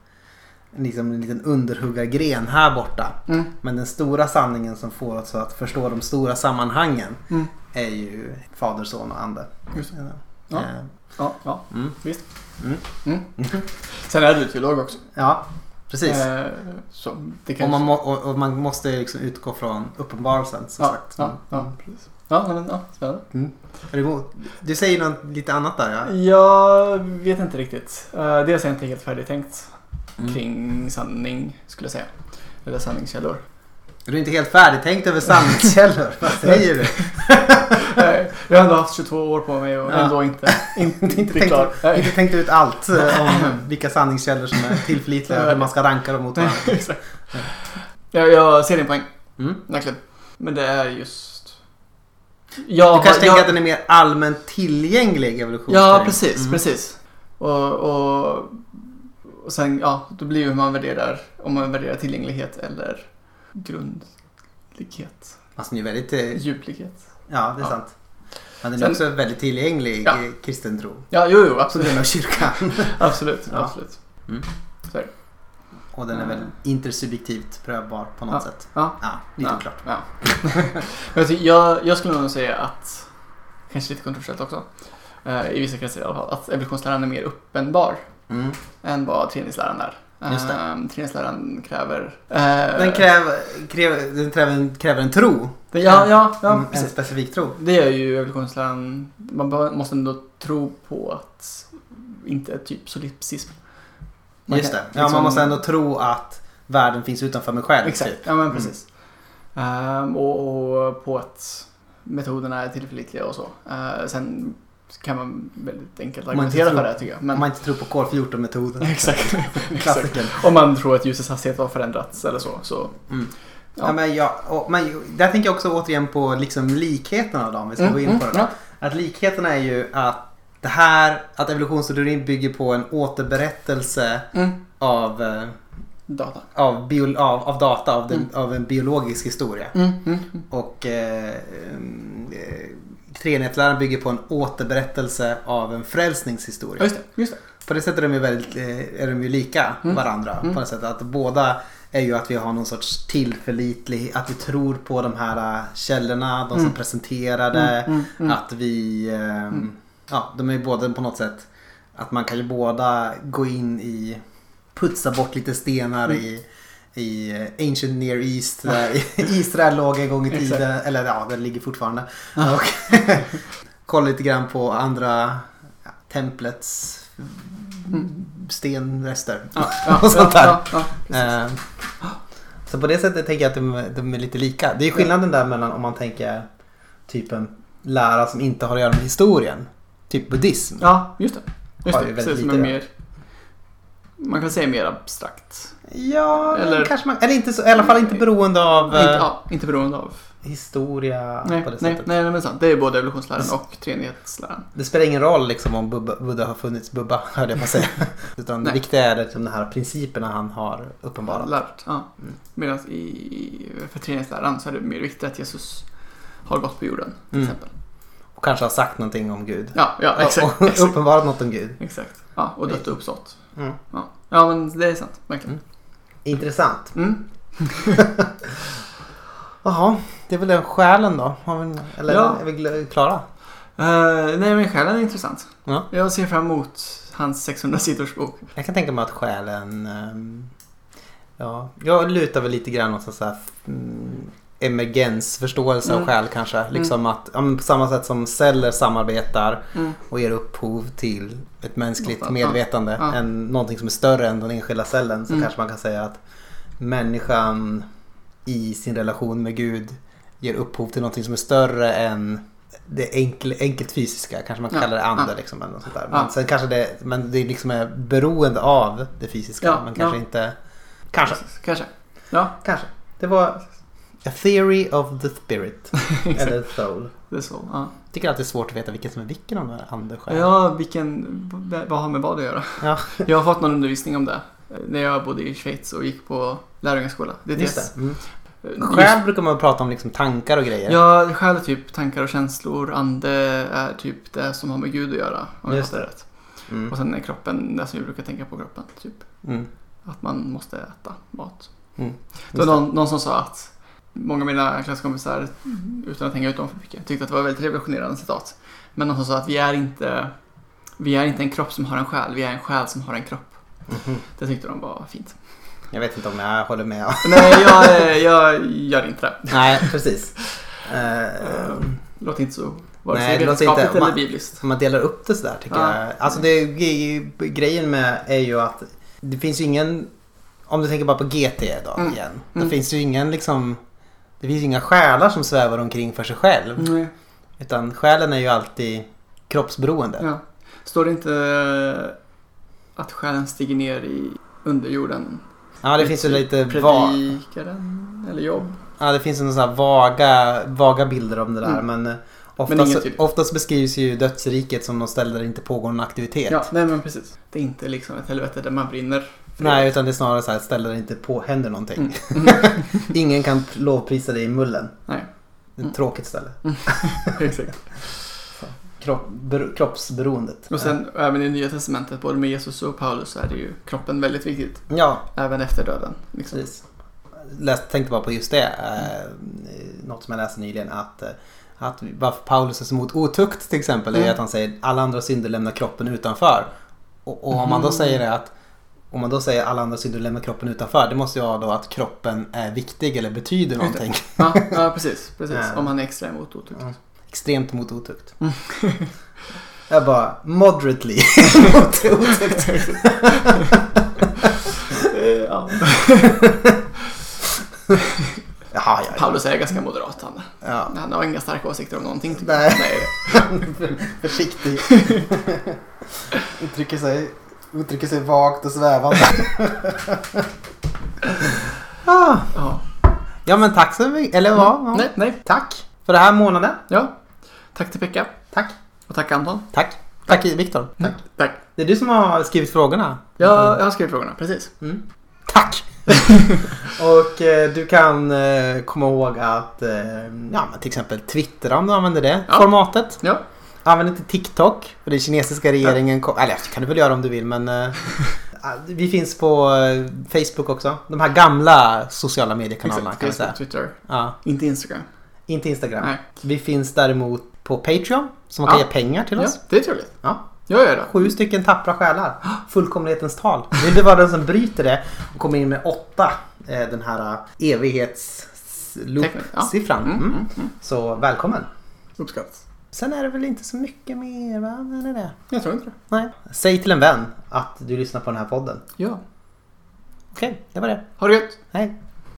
Speaker 1: liksom en liten underhuggargren här borta.
Speaker 2: Mm.
Speaker 1: Men den stora sanningen som får oss att förstå de stora sammanhangen
Speaker 2: Mm.
Speaker 1: är ju Fader, Son och Ande.
Speaker 2: Just.
Speaker 1: Ja.
Speaker 2: Ja. Ja, ja,
Speaker 1: Mm.
Speaker 2: visst.
Speaker 1: Mm.
Speaker 2: Mm. Sen är du teolog också.
Speaker 1: ja, precis.
Speaker 2: Eh, så
Speaker 1: och, man må, och, och man måste liksom utgå från uppenbarelsen som
Speaker 2: ja,
Speaker 1: sagt.
Speaker 2: ja, ja, precis. Ja, men, ja, spännande.
Speaker 1: Är du, säger något lite annat där ja?
Speaker 2: Jag vet inte riktigt. Uh, dels är jag inte helt färdigtänkt
Speaker 1: Mm.
Speaker 2: kring sanning, skulle jag säga. Eller sanningskällor.
Speaker 1: Är du inte helt färdigtänkt över sanningskällor? Vad säger du?
Speaker 2: Nej, jag har ändå haft 22 år på mig och
Speaker 1: Ja.
Speaker 2: ändå inte, inte, inte,
Speaker 1: Inte tänkt, inte tänkt ut allt eh, om vilka sanningskällor som är tillförlitliga och hur man ska ranka dem mot varandra.
Speaker 2: Jag, jag ser din poäng,
Speaker 1: Mm.
Speaker 2: verkligen. Men det är just... Jag,
Speaker 1: Du kanske
Speaker 2: jag,
Speaker 1: tänker att den är mer allmänt tillgänglig evolutionsteori?
Speaker 2: Ja, precis,
Speaker 1: Mm.
Speaker 2: precis. Och, och, och sen, ja, då blir det hur man värderar, om man värderar tillgänglighet eller grundlighet,
Speaker 1: Fast den är väldigt... eh,
Speaker 2: djuplighet.
Speaker 1: Ja, det är
Speaker 2: Ja.
Speaker 1: sant. Men den
Speaker 2: Sen-
Speaker 1: är också väldigt tillgänglig
Speaker 2: Ja.
Speaker 1: kristen tro.
Speaker 2: Ja, jo, jo, absolut.
Speaker 1: av kyrkan.
Speaker 2: Absolut,
Speaker 1: Ja.
Speaker 2: absolut.
Speaker 1: Mm. Och den är väl intersubjektivt prövbar på något sätt.
Speaker 2: Ja.
Speaker 1: Ja, lite oklart.
Speaker 2: Ja. Jag, jag, skulle nog säga att, kanske lite kontroversiellt också, eh, i vissa kretsar i alla fall, att evolutionsläran är mer uppenbar
Speaker 1: Mm.
Speaker 2: än vad treningsläran är.
Speaker 1: Just det.
Speaker 2: Eh, treningsläran kräver... eh,
Speaker 1: Den, kräver, kräver, den kräver, en, kräver en tro.
Speaker 2: den- ja, ja, ja,
Speaker 1: en
Speaker 2: precis.
Speaker 1: specifik tro.
Speaker 2: Det är ju evolutionsläran, man måste ändå tro på att inte typ solipsism.
Speaker 1: Just det.
Speaker 2: kan
Speaker 1: Ja,
Speaker 2: liksom-
Speaker 1: man måste ändå tro att världen finns utanför mig själv.
Speaker 2: Exakt,
Speaker 1: Typ.
Speaker 2: ja men
Speaker 1: Mm.
Speaker 2: precis. Ehm, och, och på att metoderna är tillförlitliga och så. Uh, sen kan man väldigt enkelt argumentera för det tycker jag. Men,
Speaker 1: Om man inte tror på kol-14-metoden.
Speaker 2: exakt.
Speaker 1: Klassiken.
Speaker 2: Om man tror att ljusets hastighet har förändrats eller så. så
Speaker 1: Mm.
Speaker 2: Ja.
Speaker 1: Ja. men jag, och, men, där tänker jag också återigen på liksom likheterna då, om vi ska gå in på det. Då.
Speaker 2: ja.
Speaker 1: Att likheterna är ju att det här, att evolutionsteorin bygger på en återberättelse
Speaker 2: Mm.
Speaker 1: av, eh,
Speaker 2: Data.
Speaker 1: av, bio, av, av data, av, den,
Speaker 2: Mm.
Speaker 1: av en biologisk historia.
Speaker 2: Mm. Mm. Mm.
Speaker 1: Och eh, eh, treenighetsläran bygger på en återberättelse av en frälsningshistoria.
Speaker 2: Just det. Just det.
Speaker 1: På det sättet är de ju, väldigt, eh, är de ju lika
Speaker 2: Mm.
Speaker 1: varandra. På det sättet att båda är ju att vi har någon sorts tillförlitlig, att vi tror på de här eh, källorna, de som presenterade. Att vi, ehm, ja de är ju båda på något sätt, att man kan ju båda gå in i, putsa bort lite stenar
Speaker 2: Mm.
Speaker 1: i i Ancient Near East där Israel låg en gång i tiden. Eller ja, den ligger fortfarande. Och kolla lite grann på andra ja, templets
Speaker 2: Mm.
Speaker 1: stenrester.
Speaker 2: Ja, ja,
Speaker 1: Och sånt där. Eh, så på det sättet tänker jag att de, de är lite lika. Det är skillnaden där mellan om man tänker typ en lära som inte har att göra med historien. Typ buddhism.
Speaker 2: ja, just det. Just
Speaker 1: Har
Speaker 2: det. Precis,
Speaker 1: lite där.
Speaker 2: mer, man kan säga mer abstrakt.
Speaker 1: Ja,
Speaker 2: Eller-
Speaker 1: kanske man, eller inte så, i alla fall inte beroende av
Speaker 2: Inte,
Speaker 1: eh,
Speaker 2: ja, inte beroende av.
Speaker 1: historia
Speaker 2: Nej,
Speaker 1: på det
Speaker 2: nej,
Speaker 1: sättet.
Speaker 2: nej, nej, men sant. Det är både evolutionsläran
Speaker 1: Precis.
Speaker 2: och treenighetsläran.
Speaker 1: Det spelar ingen roll liksom om Bubba, Buddha har funnits, Bubba hörde jag på säga. Utan det
Speaker 2: Nej.
Speaker 1: viktiga är liksom de här principerna han har uppenbarat.
Speaker 2: Lärt. Ja.
Speaker 1: Mm.
Speaker 2: Medan i, för treenighetsläran så är det mer viktigt att Jesus har gått på jorden. Till
Speaker 1: Mm.
Speaker 2: exempel.
Speaker 1: Och kanske har sagt någonting om Gud.
Speaker 2: Ja, ja exakt.
Speaker 1: och
Speaker 2: exakt.
Speaker 1: uppenbarat något om Gud.
Speaker 2: exakt. Ja, och dött och uppstått.
Speaker 1: Mm.
Speaker 2: Ja. ja, men det är sant. Verkligen.
Speaker 1: Intressant.
Speaker 2: Mm.
Speaker 1: Jaha, det är väl den själen då? Vi, eller
Speaker 2: Ja.
Speaker 1: är vi klara?
Speaker 2: Eh, nej, men själen är intressant.
Speaker 1: Ja.
Speaker 2: Jag ser fram emot hans 600 sidors bok.
Speaker 1: Jag kan tänka mig att själen... ehm, ja, jag lutar väl lite grann åt så här, mm, emergensförståelse
Speaker 2: Mm.
Speaker 1: av själ kanske. Liksom att ja, på samma sätt som celler samarbetar
Speaker 2: Mm.
Speaker 1: och ger upphov till ett mänskligt
Speaker 2: Ja,
Speaker 1: medvetande.
Speaker 2: ja.
Speaker 1: En, någonting som är större än den enskilda cellen. Så
Speaker 2: Mm.
Speaker 1: kanske man kan säga att människan i sin relation med Gud ger upphov till någonting som är större än det enkel, enkelt fysiska. Kanske man kan
Speaker 2: Ja,
Speaker 1: kalla det ande
Speaker 2: ja.
Speaker 1: liksom. Eller något sånt där.
Speaker 2: Ja.
Speaker 1: Men sen kanske det, men det liksom är beroende av det fysiska.
Speaker 2: Ja,
Speaker 1: men kanske
Speaker 2: ja.
Speaker 1: inte... Kanske.
Speaker 2: Kanske. Ja,
Speaker 1: Kanske. Det var A theory of the spirit. eller soul.
Speaker 2: Det är så. Ja.
Speaker 1: Jag tycker alltid det är svårt att veta vilken som är vilken av de här ande och själ.
Speaker 2: Ja, vilken, vad har med vad att göra?
Speaker 1: Ja.
Speaker 2: Jag har fått någon undervisning om det. eh, När jag bodde i Schweiz och gick på lärjungaskola. Det är
Speaker 1: Just
Speaker 2: det.
Speaker 1: Mm.
Speaker 2: Eh,
Speaker 1: Själ brukar man prata om liksom tankar och grejer.
Speaker 2: Ja, själ är typ tankar och känslor. Ande är typ det som har med Gud att göra. Om jag
Speaker 1: Just
Speaker 2: fattar
Speaker 1: det.
Speaker 2: rätt.
Speaker 1: Mm.
Speaker 2: Och sen är kroppen det som vi brukar tänka på kroppen. Typ
Speaker 1: Mm.
Speaker 2: att man måste äta mat.
Speaker 1: Mm.
Speaker 2: Det var någon, någon som sa att många av mina klasskompisar, utan att hänga ut dem för mycket, tyckte att det var väldigt revolutionerande citat. Men som sa att vi är inte vi är inte en kropp som har en själ, vi är en själ som har en kropp.
Speaker 1: Mhm.
Speaker 2: Det tyckte de var fint.
Speaker 1: Jag vet inte om jag håller med.
Speaker 2: Nej, jag, jag gör inte det.
Speaker 1: Nej, precis. Eh,
Speaker 2: Låter inte så vare
Speaker 1: Nej,
Speaker 2: sig
Speaker 1: det
Speaker 2: vetenskapligt eller
Speaker 1: man-
Speaker 2: bibliskt.
Speaker 1: Om man delar upp det sådär tycker
Speaker 2: Ja.
Speaker 1: jag. Alltså det, grejen med är ju att det finns ju ingen, om du tänker bara på GT då
Speaker 2: Mm.
Speaker 1: igen. Då
Speaker 2: Mm.
Speaker 1: finns det ju ingen liksom, det finns ju inga själar som svävar omkring för sig själv.
Speaker 2: Nej.
Speaker 1: Utan själen är ju alltid kroppsberoende.
Speaker 2: Ja. Står det inte eh, att själen stiger ner i underjorden?
Speaker 1: Ja, det finns ju lite va-
Speaker 2: Predikaren eller jobb?
Speaker 1: Ja, det finns en sån vaga, vaga bilder om det där.
Speaker 2: Mm.
Speaker 1: Men, eh,
Speaker 2: Men
Speaker 1: oftast,
Speaker 2: inget tydligt.
Speaker 1: oftast beskrivs ju dödsriket som något ställe där det inte pågår någon aktivitet.
Speaker 2: Ja, nej men precis. Det är inte liksom ett helvete där man brinner.
Speaker 1: Nej, utan det är snarare så här där det inte på, händer någonting.
Speaker 2: Mm.
Speaker 1: Ingen kan lovprisa dig i mullen.
Speaker 2: Nej,
Speaker 1: Det är ett
Speaker 2: Mm.
Speaker 1: tråkigt ställe.
Speaker 2: exakt.
Speaker 1: Kropp, ber, kroppsberoendet.
Speaker 2: Och sen även i Nya Testamentet, både med Jesus och Paulus, så är det ju kroppen väldigt viktigt.
Speaker 1: Ja,
Speaker 2: Även efter döden. Liksom.
Speaker 1: precis. Läst, tänkte bara på just det. Eh, något som jag läste nyligen. Att, eh, att varför Paulus är så emot otukt till exempel. är
Speaker 2: Mm.
Speaker 1: att han säger alla andra synder lämnar kroppen utanför. Och, och om man då
Speaker 2: Mhm.
Speaker 1: säger det att om man då säger alla andra synder lämnar kroppen utanför. Det måste ju vara då att kroppen är viktig eller betyder någonting.
Speaker 2: Ja, ja, precis. precis.
Speaker 1: Ja.
Speaker 2: Om man är extra emot otukt.
Speaker 1: Ja. Extremt emot otukt.
Speaker 2: Mm.
Speaker 1: Jag bara moderately emot otukt.
Speaker 2: Ja.
Speaker 1: Jaha, ja, ja.
Speaker 2: Paulus är ganska moderat han.
Speaker 1: ja.
Speaker 2: Han har inga starka åsikter om någonting. Typ.
Speaker 1: Nej.
Speaker 2: Nej.
Speaker 1: Försiktig. uttrycker, sig, uttrycker sig vagt och svävande. ah.
Speaker 2: Ja.
Speaker 1: Ja men tack så mycket. Eller vad? Ja.
Speaker 2: Nej, nej.
Speaker 1: Tack för den här månaden.
Speaker 2: Ja. Tack till Pekka.
Speaker 1: Tack.
Speaker 2: Och tack Anton.
Speaker 1: Tack. Tack Viktor. Tack.
Speaker 2: Tack.
Speaker 1: Det är du som har skrivit frågorna.
Speaker 2: Jag, jag har skrivit frågorna, precis.
Speaker 1: Mm. Tack! och eh, du kan eh, komma ihåg att eh, ja, men till exempel Twitter om du använder det
Speaker 2: Ja.
Speaker 1: formatet.
Speaker 2: Ja.
Speaker 1: Använd inte TikTok för den kinesiska regeringen kom, eller kan du väl göra om du vill men eh, vi finns på eh, Facebook också. De här gamla sociala mediekanalerna kan.
Speaker 2: Facebook, Twitter.
Speaker 1: Ja,
Speaker 2: Inte Instagram.
Speaker 1: inte Instagram.
Speaker 2: Nej.
Speaker 1: Vi finns däremot på Patreon som man kan
Speaker 2: Ja.
Speaker 1: ge pengar till
Speaker 2: Ja,
Speaker 1: oss.
Speaker 2: det är trevligt.
Speaker 1: Ja.
Speaker 2: Jag gör det.
Speaker 1: Sju stycken tappra själar. Fullkomlighetens tal. Vill du vara den som bryter det och kommer in med åtta, eh, den här evighetsloop-siffran.
Speaker 2: Mm,
Speaker 1: Mm.
Speaker 2: mm, mm.
Speaker 1: Så välkommen.
Speaker 2: Uppskattas.
Speaker 1: Sen är det väl inte så mycket mer va? Eller är det?
Speaker 2: Jag tror inte det.
Speaker 1: Nej. Säg till en vän att du lyssnar på den här podden.
Speaker 2: Ja.
Speaker 1: Okej, det var det.
Speaker 2: Ha det gött.
Speaker 1: Hej.